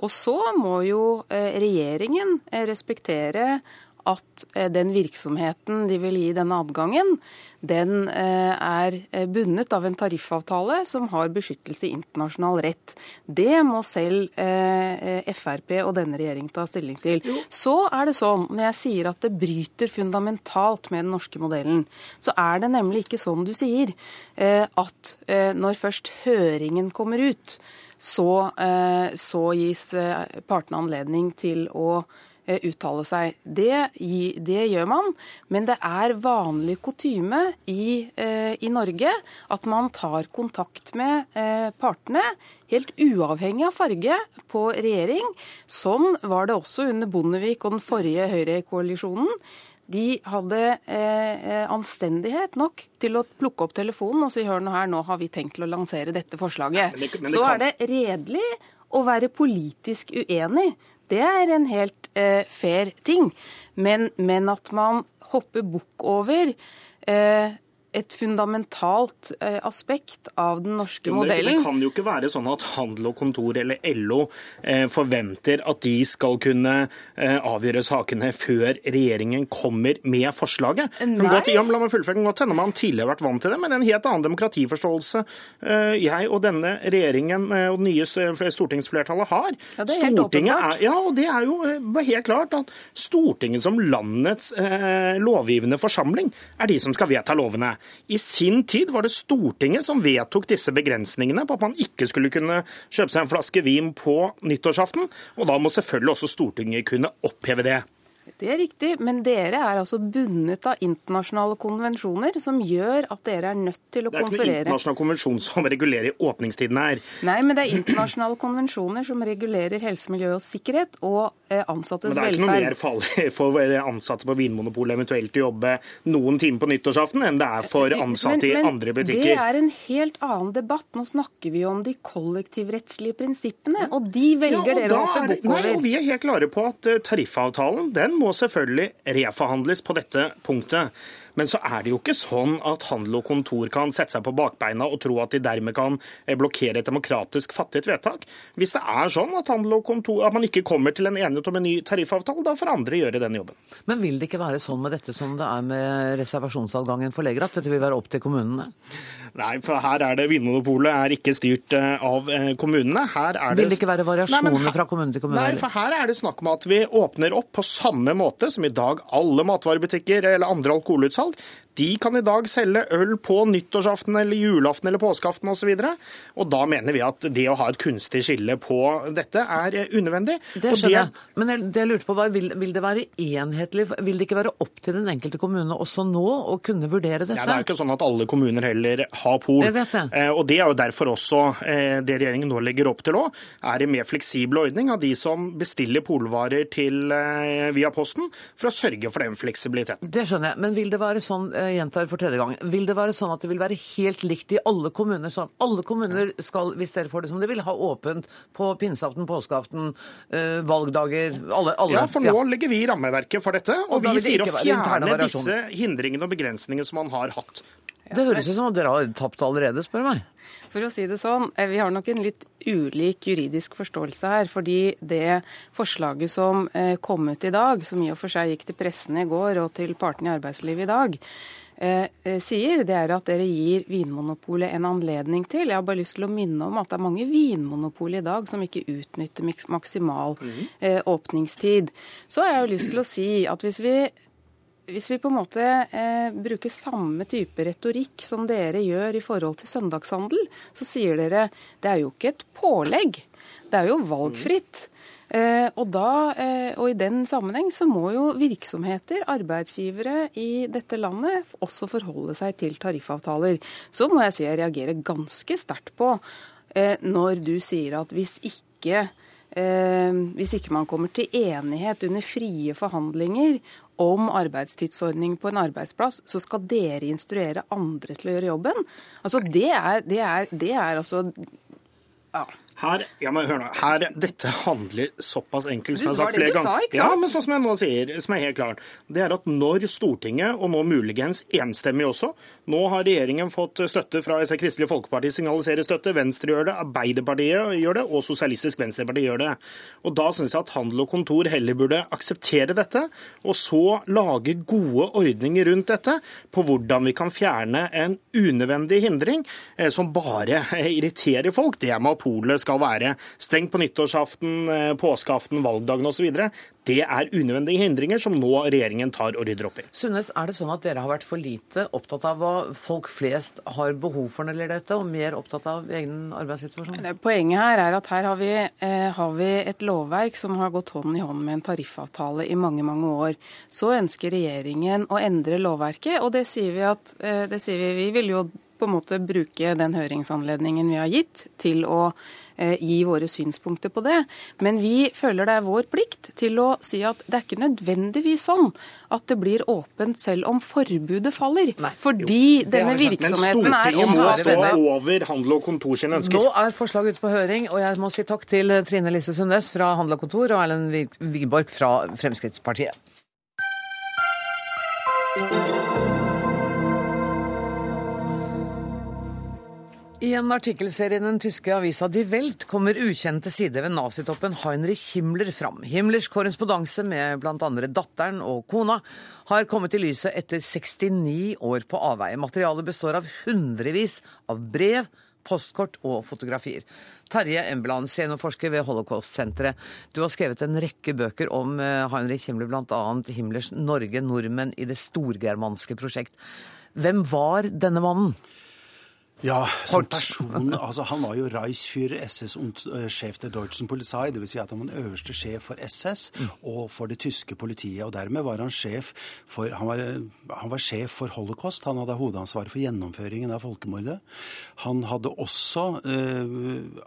Og så må jo regjeringen respektere at den virksomheten de vil gi denne adgangen, den eh, er eh, bundet av en tariffavtale som har beskyttelse i internasjonal rett. Det må selv eh, Frp og denne regjeringen ta stilling til. Så er det sånn, når jeg sier at det bryter fundamentalt med den norske modellen, så er det nemlig ikke sånn du sier at når først høringen kommer ut, så, så gis partene anledning til å Eh, uttale seg. Det, det, gjør man, men det er vanlig kutyme i, eh, i, Norge at man tar kontakt med eh, partene, helt uavhengig av farge på regjering. Sånn var det også under Bondevik og den forrige høyrekoalisjonen. De hadde eh, anstendighet nok til å plukke opp telefonen og si hør nå her, nå har vi tenkt til å lansere dette forslaget. Men det, men det Så er det redelig å være politisk uenig. Det er en helt eh, fair ting. Men, men, at man hopper bukk over eh, et fundamentalt eh, aspekt av den norske modellen. Det kan jo ikke være sånn at Handel og Kontor eller LO eh, forventer at de skal kunne eh, avgjøre sakene før regjeringen kommer med forslaget. Godt, ja, la meg fullføre. Godt hende man tidligere har vært vant til det, men en helt annen demokratiforståelse eh, jeg og denne regjeringen eh, og det nye stortingsflertallet har. Ja, det er helt åpenbart. Er, ja, og det er jo eh, helt klart at Stortinget som landets eh, lovgivende forsamling er de som skal vedta lovene. I sin tid var det Stortinget som vedtok disse begrensningene på at man ikke skulle kunne kjøpe seg en flaske vin på nyttårsaften, og da må selvfølgelig også Stortinget kunne oppheve det. Det er riktig, men dere er altså bundet av internasjonale konvensjoner som gjør at dere er nødt til å konferere. Det er ikke noen internasjonal konvensjon som regulerer åpningstiden her. Nei, men det er internasjonale konvensjoner som regulerer helse, miljø og sikkerhet og eh, ansattes velferd. Men det er ikke noe mer farlig for ansatte på Vinmonopolet eventuelt å jobbe noen timer på nyttårsaften enn det er for ansatte men, men, i andre butikker. Det er en helt annen debatt. Nå snakker vi om de kollektivrettslige prinsippene, og de velger ja, og dere å hoppe bukk over. Nei, og vi er helt klare på at eh, tariffavtalen den må selvfølgelig reforhandles på dette punktet. Men så er det jo ikke sånn at handel og kontor kan sette seg på bakbeina og tro at de dermed kan eh, blokkere et demokratisk fattet vedtak. Hvis det er sånn at, handel og kontor, at man ikke kommer til en enighet om en ny tariffavtale, da får andre gjøre den jobben. Men vil det ikke være sånn med dette som det er med reservasjonsadgangen for leger, at dette vil være opp til kommunene? Nei, for her er det Vinmonopolet er ikke styrt eh, av eh, kommunene. Her er det... Vil det ikke være variasjoner Nei, her... fra kommune til kommune? Nei, for her er det snakk om at vi åpner opp på samme måte som i dag alle matvarebutikker eller andre alkoholutsalg salg. De kan i dag selge øl på nyttårsaften eller julaften eller påskeaften osv. Og, så og da mener vi at det å ha et kunstig skille på dette er unødvendig. Det skjønner jeg. Men det jeg lurte på var, vil, vil, det være enhetlig? Vil det ikke være opp til den enkelte kommune også nå å kunne vurdere dette? Ja, det er jo ikke sånn at alle kommuner heller har pol. Jeg vet det. Eh, og det er jo derfor også eh, det regjeringen nå legger opp til òg, er en mer fleksibel ordning av de som bestiller polvarer til, eh, via Posten, for å sørge for den fleksibiliteten. Det skjønner jeg. Men vil det være sånn jeg gjentar for tredje gang. Vil det være sånn at det vil være helt likt i alle kommuner? Sånn, alle kommuner skal, hvis dere får det som de vil, ha åpent på pinseaften, påskeaften, øh, valgdager alle, alle, Ja, for nå ja. legger vi rammeverket for dette, og, og vi sier å fjerne disse hindringene og begrensningene som man har hatt. Det høres ut som at dere har tapt allerede, spør meg. For å si det sånn, eh, Vi har nok en litt ulik juridisk forståelse her. Fordi det forslaget som eh, kom ut i dag, som i og for seg gikk til pressen i går og til partene i arbeidslivet i dag, eh, sier, det er at dere gir Vinmonopolet en anledning til. Jeg har bare lyst til å minne om at det er mange vinmonopol i dag som ikke utnytter maksimal eh, åpningstid. Så har jeg jo lyst til å si at hvis vi hvis vi på en måte eh, bruker samme type retorikk som dere gjør i forhold til søndagshandel, så sier dere det er jo ikke et pålegg, det er jo valgfritt. Eh, og, da, eh, og, I den sammenheng så må jo virksomheter, arbeidsgivere i dette landet, også forholde seg til tariffavtaler. Så må jeg si jeg reagerer ganske sterkt på eh, når du sier at hvis ikke eh, hvis ikke man kommer til enighet under frie forhandlinger om arbeidstidsordning på en arbeidsplass, så skal dere instruere andre til å gjøre jobben. Altså, det er, det er, det er altså ja. Her, ja, men hør nå, her, Dette handler såpass enkelt som jeg har sagt flere ganger. Sa, Ja, men sånn som jeg nå sier, som er helt klart, det er at når Stortinget, og nå muligens enstemmig også, nå har regjeringen fått støtte fra jeg ser Kristelig Folkeparti signaliserer støtte, Venstre gjør det, Arbeiderpartiet gjør det, og Sosialistisk Venstreparti gjør det. Og Da syns jeg at Handel og Kontor heller burde akseptere dette, og så lage gode ordninger rundt dette på hvordan vi kan fjerne en unødvendig hindring eh, som bare irriterer folk. Det er med polet skal være stengt på nyttårsaften, eh, påskeaften, valgdagen osv. Det er unødvendige hindringer som nå regjeringen tar og rydder opp i. Sunnes, er det sånn at dere har vært for lite opptatt av hva folk flest har behov for når det gjelder dette, og mer opptatt av egen arbeidssituasjon? Poenget her er at her har vi, eh, har vi et lovverk som har gått hånd i hånd med en tariffavtale i mange, mange år. Så ønsker regjeringen å endre lovverket, og det sier vi at eh, det sier vi, vi vil jo på en måte bruke den høringsanledningen vi har gitt, til å gi våre synspunkter på det. Men vi føler det er vår plikt til å si at det er ikke nødvendigvis sånn at det blir åpent selv om forbudet faller. Nei, Fordi jo, denne virksomheten er Men Stortinget må stå over Handel og Kontor sine ønsker. Nå er forslaget ute på høring, og jeg må si takk til Trine Lise Sundnes fra Handel og Kontor og Erlend Wiborg fra Fremskrittspartiet. I en artikkelserie i den tyske avisa Die Welt kommer ukjente sider ved nazitoppen Heinrich Himmler fram. Himmlers korrespondanse med bl.a. datteren og kona har kommet i lyset etter 69 år på avveie. Materialet består av hundrevis av brev, postkort og fotografier. Terje Embeland, seniorforsker ved Holocaust-senteret. Du har skrevet en rekke bøker om eh, Heinrich Himmler, bl.a. Himmlers Norge, nordmenn i det storgermanske prosjekt. Hvem var denne mannen? Ja, som person altså Han var jo Reichsführer, SS-sjef til Deutschen Polizei, dvs. Si at han var den øverste sjef for SS og for det tyske politiet. og Dermed var han sjef for han var, han var sjef for holocaust. Han hadde hovedansvaret for gjennomføringen av folkemordet. Han hadde også eh,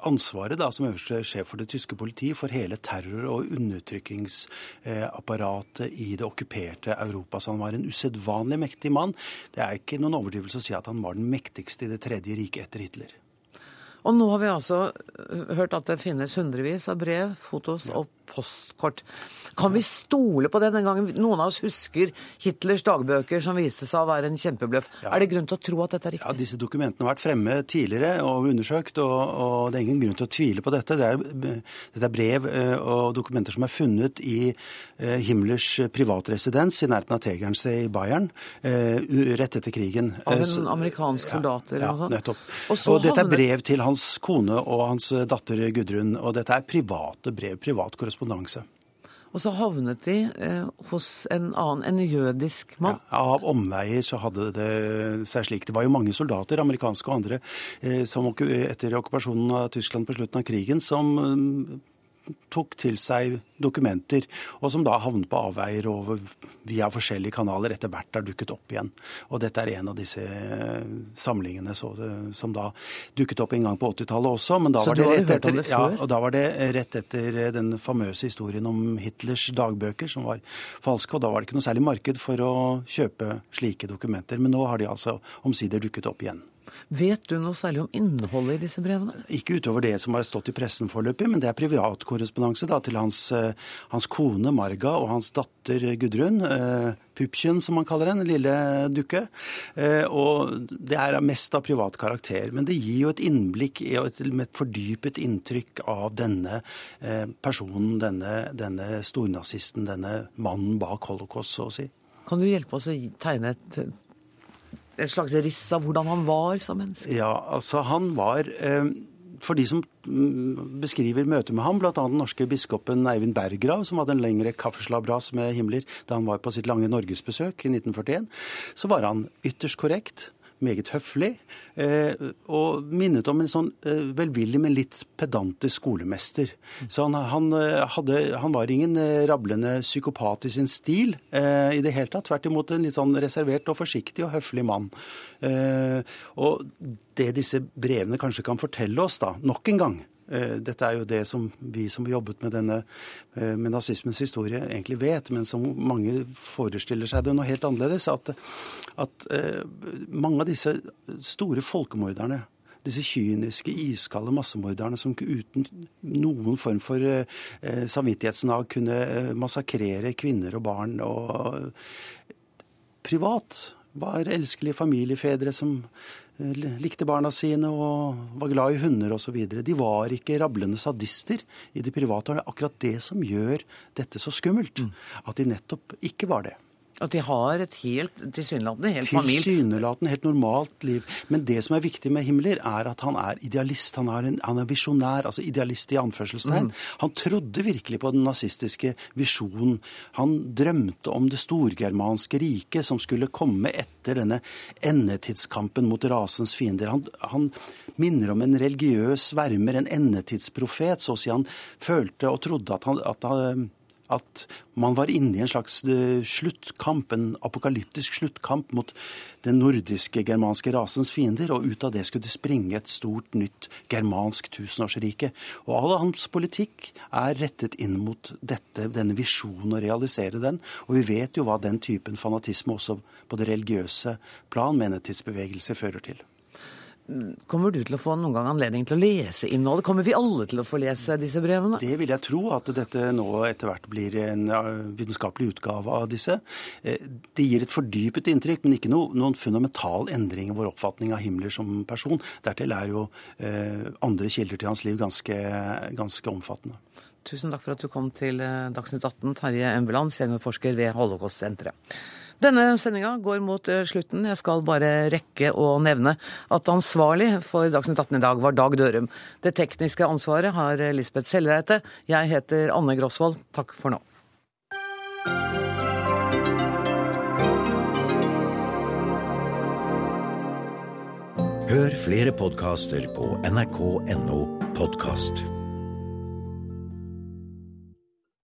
ansvaret da, som øverste sjef for det tyske politiet for hele terror- og undertrykkingsapparatet i det okkuperte Europa. Så han var en usedvanlig mektig mann. Det er ikke noen overdrivelse å si at han var den mektigste i det tredje tredje riket etter Hitler. Og nå har vi altså hørt at det finnes hundrevis av brev, fotos og postkort. Kan vi stole på det den gangen noen av oss husker Hitlers dagbøker som viste seg å være en kjempebløff? Ja. Er det grunn til å tro at dette er riktig? Ja, Disse dokumentene har vært fremme tidligere og undersøkt, og, og det er ingen grunn til å tvile på dette. Det er, dette er brev eh, og dokumenter som er funnet i eh, Himmlers privatresidens i nærheten av Tegernsee i Bayern eh, rett etter krigen. Av en amerikansk soldat? Ja, ja nettopp. Og, og dette er brev til hans kone og hans datter Gudrun, og dette er private brev, privat korrespondanse korrespondanse. Og så havnet de eh, hos en annen, en jødisk mann? Ja, av omveier så hadde det seg slik. Det var jo mange soldater, amerikanske og andre, eh, som etter okkupasjonen av Tyskland på slutten av krigen, som tok til seg dokumenter, og som da havnet på avveier og via forskjellige kanaler etter hvert har dukket opp igjen. Og dette er en av disse eh, samlingene så, som da dukket opp en gang på 80-tallet også. Men da var det etter, det ja, og da var det rett etter den famøse historien om Hitlers dagbøker, som var falske. Og da var det ikke noe særlig marked for å kjøpe slike dokumenter. Men nå har de altså omsider dukket opp igjen. Vet du noe særlig om innholdet i disse brevene? Ikke utover det som har stått i pressen foreløpig, men det er privatkorrespondanse til hans, eh, hans, kone Marga og hans datter Gudrun. Eh, Pupchen, som man kaller den, lille dukke. Eh, og det er mest av privat karakter. Men det gir jo et innblikk med et fordypet inntrykk av denne personen, denne, denne stornazisten, denne mannen bak holocaust, så å si. Kan du hjelpe oss å tegne et et slags riss av hvordan han var som menneske? Ja, altså han var eh, For de som mm, beskriver møtet med ham, bl.a. den norske biskopen Eivind Berggrav, som hadde en lengre kaffeslabras med Himmler da han var på sitt lange norgesbesøk i 1941, så var han ytterst korrekt meget høflig, eh, og minnet om en sånn eh, velvillig, men litt pedantisk skolemester. Så han, han, eh, hadde, han var ingen rablende psykopat i sin stil i det hele tatt. Tvert imot en litt sånn reservert og forsiktig og høflig mann. Og det disse brevene kanskje kan fortelle oss, da, nok en gang, dette er jo det som vi som jobbet med, denne, eh, med nazismens historie, egentlig vet, men som mange forestiller seg det noe helt annerledes. At, at eh, mange av disse store folkemorderne, disse kyniske, iskalde massemorderne som uten noen form for eh, samvittighetsnag kunne massakrere kvinner og barn og privat var elskelige familiefedre som Eh, likte barna sine og var glad i hunder osv. De var ikke rablende sadister i det private. Og det er akkurat det som gjør dette så skummelt. Mm. At de nettopp ikke var det. At de har et helt tilsynelatende helt familie. Tilsynelatende helt normalt liv. Men det som er viktig med Himmler, er at han er idealist. Han er, en, han er visjonær, altså idealist i anførselstegn. Mm. Han trodde virkelig på den nazistiske visjonen. Han drømte om det storgermanske riket som skulle komme etter denne endetidskampen mot rasens fiender. Han, han minner om en religiøs svermer, en endetidsprofet, så å si. Han følte og trodde at han, at han at man var inne i en slags eh, sluttkamp, en apokalyptisk sluttkamp mot den nordiske germanske rasens fiender, og ut av det skulle det springe et stort, nytt germansk tusenårsrike. Og all hans politikk er rettet inn mot dette, denne visjonen, å realisere den. Og vi vet jo hva den typen fanatisme også på det religiøse plan, menighetsbevegelse, fører til. Kommer du til å få noen gang anledning til å lese innholdet? Kommer vi alle til å få lese disse brevene? Det vil jeg tro, at dette nå etter hvert blir en vitenskapelig utgave av disse. Eh, det gir et fordypet inntrykk, men ikke noen fundamental endring i vår oppfatning av Himmler som person. Dertil er jo eh, andre kilder til hans liv ganske, ganske omfattende. Tusen takk for at du kom til eh, Dagsnytt 18, Terje Embeland, seniorforsker ved Holocaust-senteret. Denne sendinga går mot eh, slutten. Jeg skal bare rekke å nevne at ansvarlig for Dagsnytt 18 i dag var Dag Dørum. Det tekniske ansvaret har Lisbeth Sellreite. Jeg heter Anne Grosvold. Takk for nå. Hør flere podkaster på nrk.no podkast.